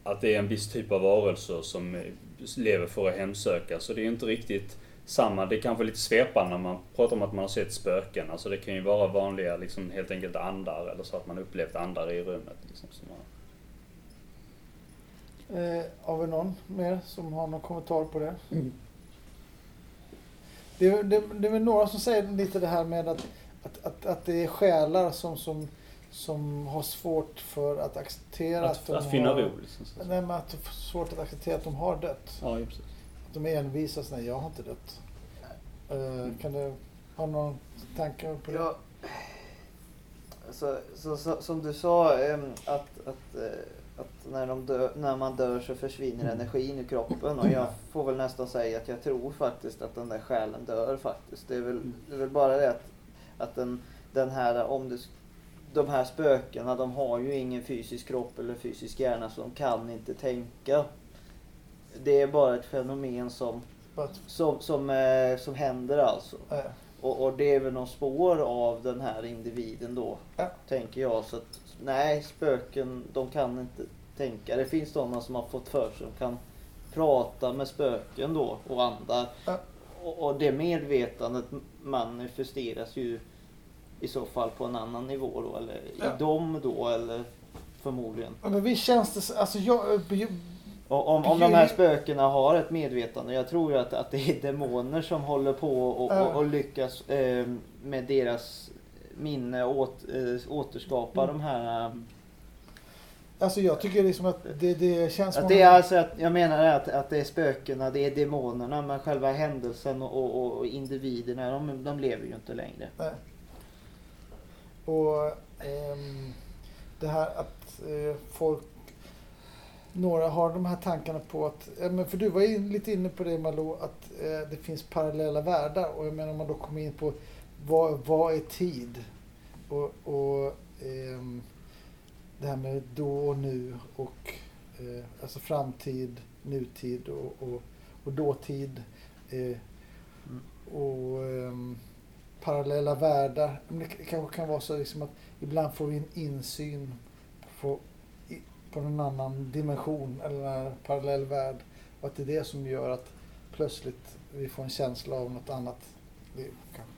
att det är en viss typ av varelser som eh, lever för att hemsöka. Så det är inte riktigt samma. Det är kanske lite svepande när man pratar om att man har sett spöken. Alltså det kan ju vara vanliga, liksom helt enkelt andar. Eller så att man upplevt andar i rummet. Liksom, som man... Eh, har vi någon mer som har någon kommentar på det? Det, är- det, det är väl några som säger lite det här med att, att, att, att det är själar som, som, som har svårt för att acceptera att, Att, de att finna har, ro. Liksom, så. Nej, men att det är svårt att acceptera att de har dött. Ja, precis. Att de är envisa, så nej jag har inte dött. Eh, kan du ha någon tanke på det? Ja. Så, så, så, som du sa, att, att, eh, att när, de dö, när man dör så försvinner energin ur kroppen. Och jag får väl nästan säga att jag tror faktiskt att den där själen dör faktiskt. Det är väl, det är väl bara det att, att den, den här, om det, de här spökena, de har ju ingen fysisk kropp eller fysisk hjärna så de kan inte tänka. Det är bara ett fenomen som, som, som, eh, som händer alltså. Och, och det är väl någon spår av den här individen då, Ja. tänker jag. Så att, nej, spöken, de kan inte tänka. Det finns sådana som har fått för sig kan prata med spöken då och andar. Ja. Och, och det medvetandet manifesteras ju i så fall på en annan nivå då, eller Ja. i dem då, eller förmodligen. Ja, Men visst känns det, så- alltså jag, jag, Och om, om de här spökena har ett medvetande, jag tror ju att, att det är demoner som håller på och, Ja. och, och lyckas eh, med deras minne åt, eh, återskapa Mm. de här... eh, alltså jag tycker liksom att det, det känns Att det är alltså att, jag menar att, att det är spökena, det är demonerna, men själva händelsen och, och, och individerna, de, de lever ju inte längre. Nej. Och ehm, det här att eh, folk, några har de här tankarna på att, men för du var in, lite inne på det Malou, att eh, det finns parallella världar och jag menar om man då kommer in på vad, vad är tid? Och, och ehm, det här med då och nu och eh, alltså framtid, nutid och, och, och dåtid. Eh, och ehm, parallella världar. Men det kanske kan vara så liksom att ibland får vi en insyn på, på en annan dimension eller en parallell värld. Och att det är det som gör att plötsligt vi får en känsla av något annat liv. kanske.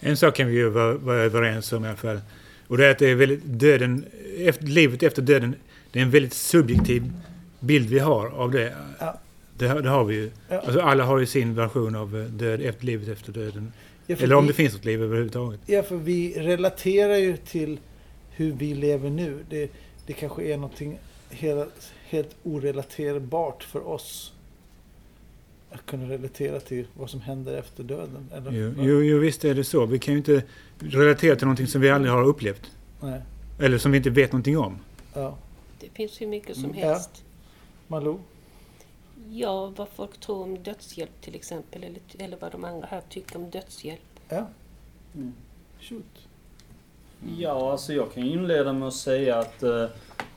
En sak kan vi ju vara, vara överens om i alla fall. Och det är att det är väldigt döden, efter, livet efter döden, det är en väldigt subjektiv bild vi har av det. Ja. Det, har- det har vi ju. Ja. Alltså alla har ju sin version av eh, död, efter, livet efter döden. Ja, Eller om vi, det finns något liv överhuvudtaget. Ja, för vi relaterar ju till hur vi lever nu. Det, det kanske är någonting helt, helt orelaterbart för oss. Att kunna relatera till vad som händer efter döden. Eller, Jo, jo, jo, visst är det så. Vi kan ju inte relatera till någonting som vi aldrig har upplevt. Nej. Eller som vi inte vet någonting om. Ja. Det finns hur mycket som Mm. helst. Malou? Ja, vad folk tror om dödshjälp till exempel. Eller, eller vad de andra här tycker om dödshjälp. Ja. Mm. Shoot. Ja, alltså jag kan inleda med att säga att eh,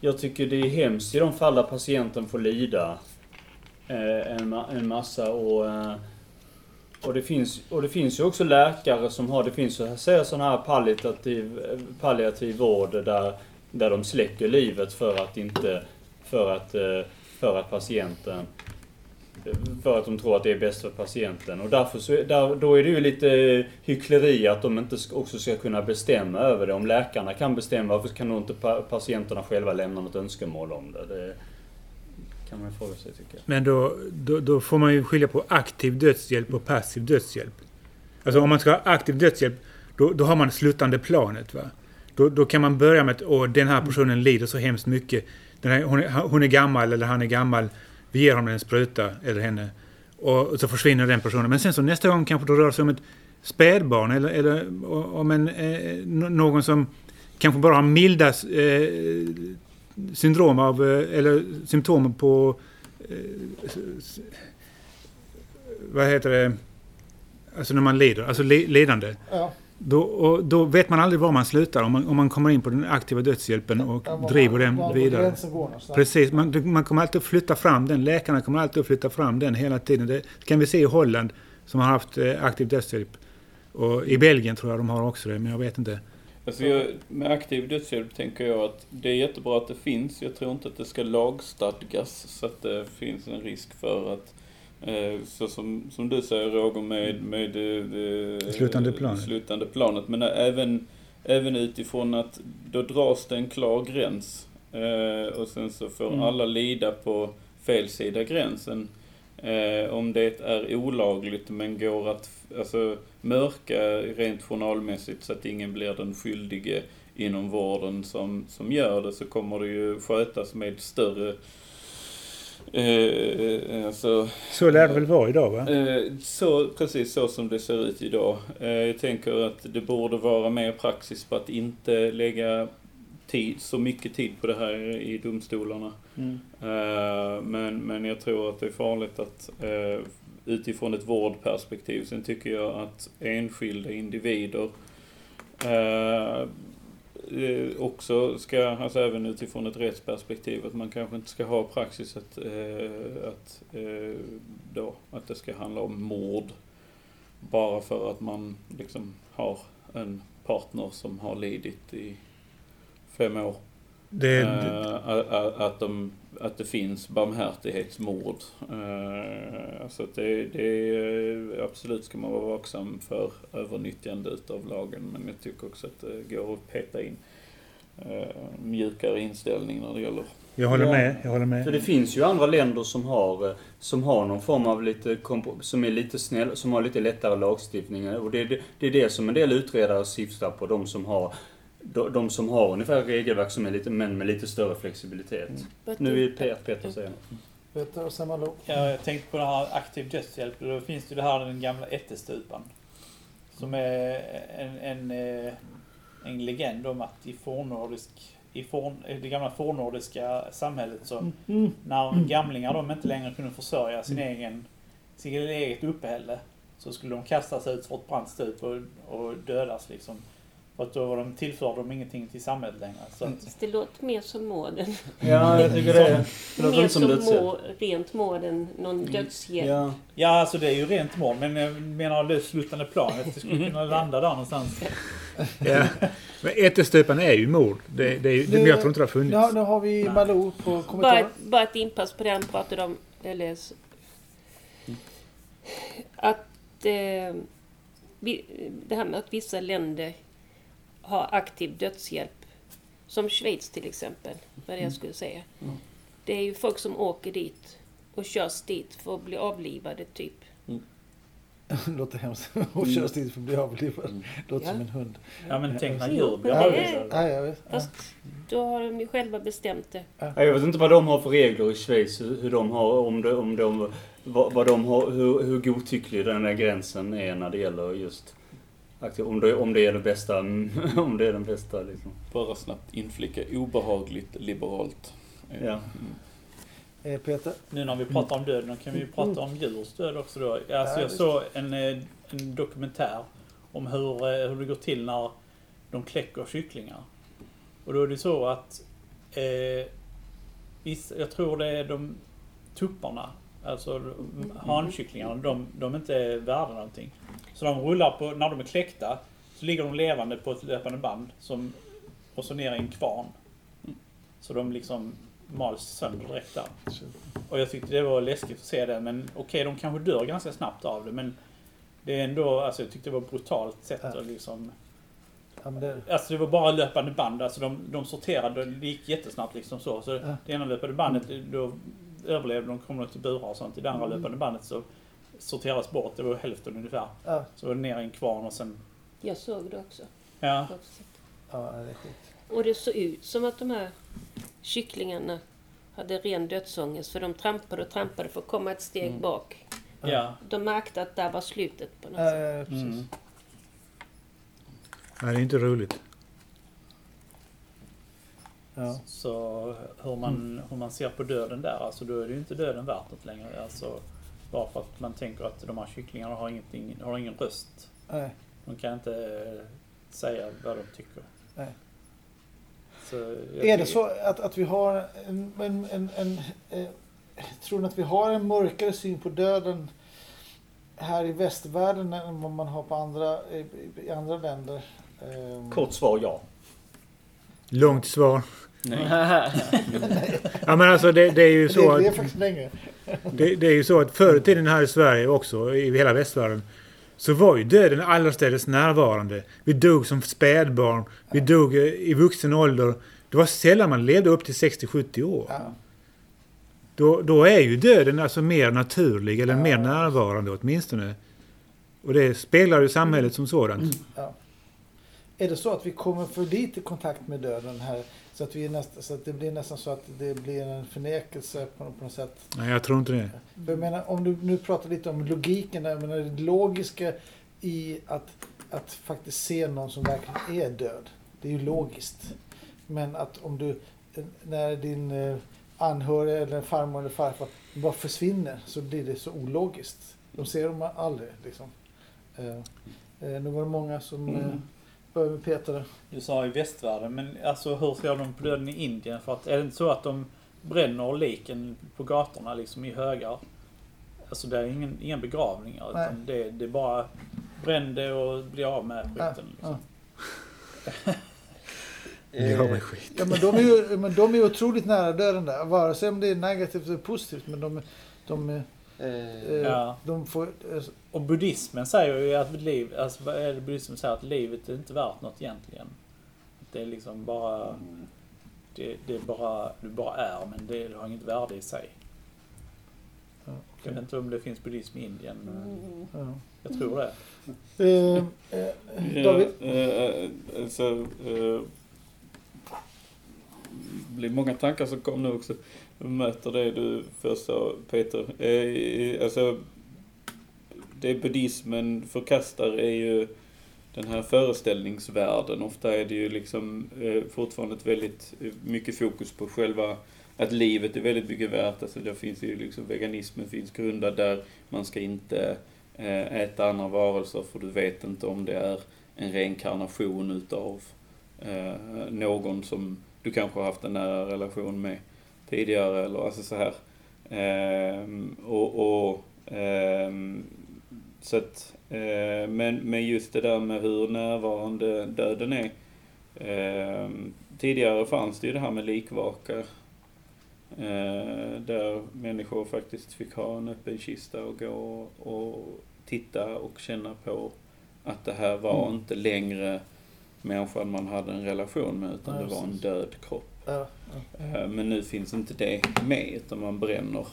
jag tycker det är hemskt i de fall där patienten får lida Eh, en, ma- en massa och eh, och det, finns, och det finns ju också läkare som har, det finns ju sån här palliativ, palliativ vård där, där de släcker livet för att inte, för att, eh, för att patienten för att de tror att det är bäst för patienten. Och därför så, där, då är det ju lite hyckleri att de inte också ska kunna bestämma över det. Om läkarna kan bestämma, varför kan då inte patienterna själva lämna något önskemål om det? Det kan man fråga sig tycker jag. Men då, då, då får man ju skilja på aktiv dödshjälp och passiv dödshjälp. Alltså om man ska ha aktiv dödshjälp, då, då har man det slutande planet. Va? Då, då kan man börja med att Åh, den här personen lider så hemskt mycket. Den här, hon, är, hon är gammal eller han är gammal. Vi ger honom en spruta, eller henne. Och så försvinner den personen. Men sen så nästa gång kanske det rör sig om ett spädbarn eller, eller om en, eh, någon som kanske bara har milda eh, syndrom av, eh, eller symptom på eh, vad heter det, alltså när man lider, alltså li, lidande. Ja, Då, och, då vet man aldrig var man slutar om man, om man kommer in på den aktiva dödshjälpen och ja, driver den var vidare. Precis, man, man kommer alltid att flytta fram den. Läkarna kommer alltid att flytta fram den hela tiden. Det kan vi se i Holland som har haft eh, aktiv dödshjälp. Och i Belgien tror jag de har också det, men jag vet inte. Alltså jag, med aktiv dödshjälp tänker jag att det är jättebra att det finns. Jag tror inte att det ska lagstadgas så att det finns en risk för att eh, så som, som du säger Roger med, med eh, det Slutande planet. slutande planet. Men även, även utifrån att då dras det en klar gräns. Eh, och sen så får Mm. alla lida på fel sida gränsen. Eh, om det är olagligt men går att alltså, mörka rent journalmässigt så att ingen blir den skyldige inom vården som, som gör det så kommer det ju skötas med större eh, alltså, Så lär det väl vara idag va? Eh, Så, precis så som det ser ut idag. Eh, Jag tänker att det borde vara mer praxis på att inte lägga tid, så mycket tid på det här i domstolarna. Mm. Eh, Men, men jag tror att det är farligt att eh, utifrån ett vårdperspektiv. Sen tycker jag att enskilda individer eh, också ska, alltså även utifrån ett rättsperspektiv, att man kanske inte ska ha praxis att, att, då, att det ska handla om mord bara för att man liksom har en partner som har lidit i fem år. Det, Eh, att- de, att det finns barmhärtighetsmord. Uh, så att det, det är, absolut ska man vara vaksam för övernyttjande utav lagen. Men jag tycker också att det går att peta in uh, mjukare inställning när det gäller jag håller Ja. med. Jag håller För det med. finns ju andra länder som har, eh, som har någon form av lite, som är lite snäll, som har lite lättare lagstiftning. Och det, det, det är det som en del utredare syftar på. De som har, de, de som har ungefär regelverk som är lite, men med lite större flexibilitet. But Nu vill it- Peter, Peter säga något. Peter och sen Malou. Ja, jag tänkte på det här aktiv dödshjälp. Då finns det ju det här den gamla ättestupan. Som är en, en, eh, en legend om att i fornnordisk i forn, i det gamla fornnordiska samhället så när gamlingar de inte längre kunde försörja sin egen, sin eget uppehälle så skulle de kastas ut för ett brant stup och, och dödas liksom. Att då var de, tillförde de ingenting till samhället längre. Så att, Det låter mer som morden. Ja, jag tycker det. Det låter Mer som som dödshjälp. må, rent mord än någon dödshjälp. Ja. ja, alltså det är ju rent mord, men jag menar det slutande planet, det skulle kunna landa där någonstans. Ja. Men ättestupan är ju mord. Det, det det, Nu- jag tror inte det har funnits. Nu, nu har vi. Malou på Bara, kommentaren. ett- bara ett inpass på den pratade om, eller s- att eh, vi, det här med att vissa länder har aktiv dödshjälp. Som Schweiz till exempel, var det jag skulle säga. Det är ju folk som åker dit och körs dit för att bli avlivade typ. Det låter hemskt. Och körs dit för att bli avlivad. Låter Ja. som en hund. Ja men tänk när djur blir avlivade. Fast då har de ju själva bestämt det. Ja, Jag vet inte vad de har för regler i Schweiz, hur de har, om de, om de, vad, vad de har, hur, hur godtycklig den där gränsen är när det gäller just om det, om det är det bästa, om det är den bästa liksom. bara snabbt inflika obehagligt liberalt. Ja. mm. Peter? Nu när vi pratar om döden, kan vi ju prata om djurs död också då. Alltså Ja, jag såg en, eh, en dokumentär om hur, eh, hur det går till när de kläcker kycklingar. Och då är det så att eh, vissa, jag tror det är de tupparna, alltså de- hankycklingarna, de, de är inte värda någonting. Så de rullar på, när de är kläckta, så ligger de levande på ett löpande band som, och så ner i en kvarn. Så de liksom mals sönder direkt där. Och jag tyckte det var läskigt att se det, men okej, de kanske dör ganska snabbt av det, men det är ändå, alltså jag tyckte det var ett brutalt sätt att liksom... Ja, men det, Alltså det var bara löpande band, alltså de, de sorterade, det gick jättesnabbt liksom så. Så Ja. det ena löpande bandet, då överlevde de, kom de till burar och sånt. I det andra Mm. löpande bandet så sorterades bort, det var hälften ungefär. ja, Så var det ner i en kvarn och sen, Jag såg det också. ja. ja, det är sjukt. Och det såg ut som att de här kycklingarna hade ren dödsångest för de trampade och trampade för att komma ett steg Mm. bak. Ja. De märkte att där var slutet på något Ja, sätt. ja, precis. Mm. Nej, det är inte roligt. Ja. Så hur man, hur man ser på döden där, alltså då är det ju inte döden värt något längre. Alltså, Bara för att man tänker att de här kycklingarna har, ingenting, har ingen röst. Nej. De kan inte säga vad de tycker. Nej. Är det så att, att vi har en, en, en, en eh, tror ni att vi har en mörkare syn på döden här i västvärlden än vad man har på andra, i, i andra länder? Ehm, Kort svar ja. Långt svar. Nej. Ja men alltså det, det är ju så det, att... det är faktiskt längre. Det, det är ju så att förr i tiden här i Sverige också, i hela västvärlden, så var ju döden allestädes närvarande. Vi dog som spädbarn, vi dog eh, i vuxen ålder. Det var sällan man levde upp till 60-70 år. Ja. Då, då är ju döden alltså mer naturlig, eller Ja. mer närvarande åtminstone. Och det speglar ju samhället som sådant. Är det så att vi kommer för lite i kontakt med döden här? Så att, vi är näst, så att det blir nästan så att det blir en förnekelse på, på något sätt? Nej, jag tror inte det. För jag menar, om du nu pratar lite om logiken, där, jag menar, det logiska i att, att faktiskt se någon som verkligen är död. Det är ju logiskt. Men att om du, när din eh, anhöriga eller farmor eller farfar bara försvinner så blir det så ologiskt. De ser dem aldrig liksom. Eh, eh, nu var det många som eh, började med Peter. Du sa i västvärlden, men alltså hur ser de på döden i Indien? För att är det inte så att de bränner liken på gatorna liksom i högar? Alltså det är ingen, inga begravningar Nej. utan det, det är bara bränn det och bli av med Ja, skiten. Liksom. Ja, men skit. Ja, men de är ju men de är otroligt nära döden där. Vare sig om det är negativt eller positivt. Men de, de, eh, Eh, Ja. de får... eh, Och buddhismen säger ju att liv, alltså vad är det buddhismen säger? Att livet är inte värt något egentligen. Att Det är liksom bara, det, det är bara, du bara är men det, det har inget värde i sig. Ja, Jag vet inte om det finns buddhism i Indien. men ja. Jag tror det. Eh, eh, David? Ja, eh, alltså, eh, blir många tankar som kom nu också. Jag möter det du först sa Peter. Eh, eh, alltså, det buddhismen förkastar är ju den här föreställningsvärlden. Ofta är det ju liksom eh, fortfarande ett väldigt eh, mycket fokus på själva att livet är väldigt mycket värt. Alltså där finns ju liksom veganismen finns grundad där. Man ska inte eh, äta andra varelser för du vet inte om det är en reinkarnation utav eh, någon som du kanske har haft en nära relation med tidigare eller alltså så här. Ehm, och, och ehm, så att, eh, men, men just det där med hur närvarande döden är. Ehm, tidigare fanns det ju det här med likvaka. Eh, där människor faktiskt fick ha en öppen kista och gå och titta och känna på att det här var Mm. inte längre människan man hade en relation med utan Ja, det var en död kropp. Ja, Eh, Men nu finns inte det med utan man bränner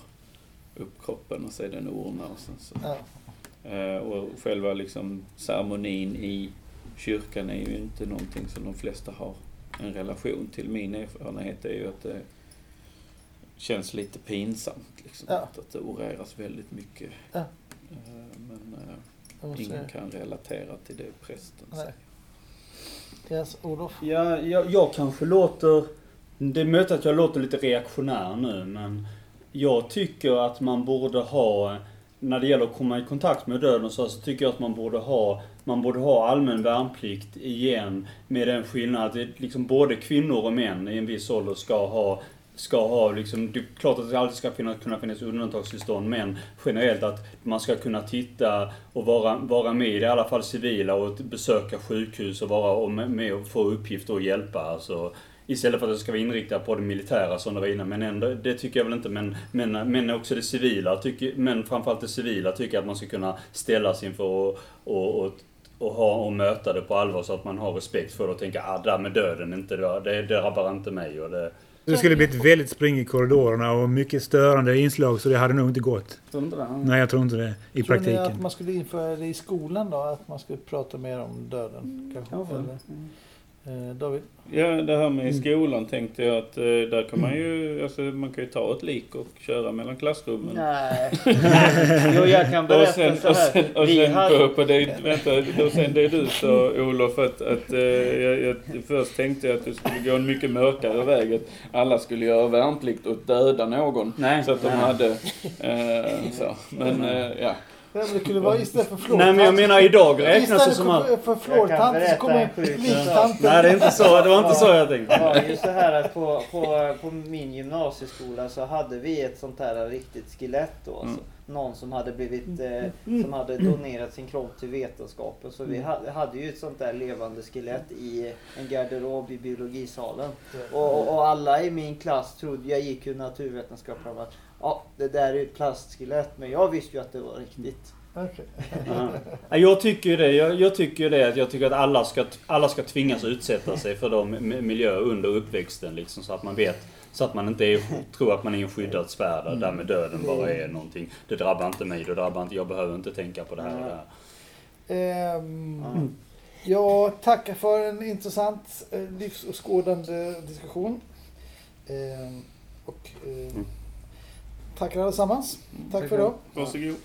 upp kroppen och så är den urna och sen så. ja, Eh, Och själva liksom ceremonin i kyrkan är ju inte någonting som de flesta har en relation till. Min erfarenhet är ju att det känns lite pinsamt liksom. Ja. Att, att det oreras väldigt mycket. Ja. Eh, Men ingen kan relatera till det prästen säger. Yes, Olof? Ja, jag, jag kanske låter... Det är möjligt att jag låter lite reaktionär nu, men jag tycker att man borde ha... När det gäller att komma i kontakt med döden så, så tycker jag att man borde ha man borde ha allmän värnplikt igen med den skillnaden att liksom både kvinnor och män i en viss ålder ska ha ska ha liksom, det är klart att det alltid ska finnas, kunna finnas undantagstillstånd men generellt att man ska kunna titta och vara, vara med i det, i alla fall civila och besöka sjukhus och vara och med, och få uppgifter och hjälpa. Alltså, istället för att det ska vara inriktat på det militära som det var innan. Men ändå, det tycker jag väl inte. Men, men, men också det civila, tycker, men framförallt det civila tycker jag att man ska kunna ställas inför och, och, och och, ha, och möta det på allvar så att man har respekt för det och tänka ah, det där med döden, inte det, det drabbar inte mig. Och det, det skulle blivit väldigt spring i korridorerna och mycket störande inslag så det hade nog inte gått. Tror? Nej, jag tror inte det i Tror ni att praktiken. man skulle införa det i skolan då? Att man skulle prata mer om döden? Kanske? Kanske. Eller, Eh, David? Ja, det här med i Mm. skolan tänkte jag att eh, där kan man ju, alltså man kan ju ta ett lik och köra mellan klassrummen. Nej. jo, jag kan Och berätta sen, så och här. sen, och Vi sen hade- på, på det, vänta, och sen det du sa Olof att, att eh, jag, jag, först tänkte jag att det skulle gå en mycket mörkare väg. Att alla skulle göra värnplikt och döda någon. Nej. Så att de nej. hade, eh, så. Men eh, ja. Ja, men det kunde vara istället för flårtant. Nej men jag menar idag räknas det Istället som att... för, för flårtant så kommer liktanten. Nej det är inte så, det var inte så jag Det tänkte. var ju så här att på, på, på min gymnasieskola så hade vi ett sånt här riktigt skelett då. Mm. Någon som hade blivit, eh, som hade donerat sin kropp till vetenskapen. Så vi hade, hade ju ett sånt där levande skelett i en garderob i biologisalen. Och, och, alla i min klass trodde, jag gick ju naturvetenskap, att ja det där är ett plastskelett. Men jag visste ju att det var riktigt. Okej. Ja. Ja, Jag tycker ju det. Jag, jag tycker ju det att jag tycker att alla ska, alla ska tvingas utsätta sig för de mi- miljöer under uppväxten liksom så att man vet så att man inte är, tror att man är en skyddad sfär där, där med döden bara är någonting. Det drabbar inte mig, det drabbar inte, jag behöver inte tänka på det här och det här. Ehm, Ja. jag tackar för en intressant eh, livsåskådande diskussion. Ehm, och eh, tackar allesammans. Tack för idag. Varsågod.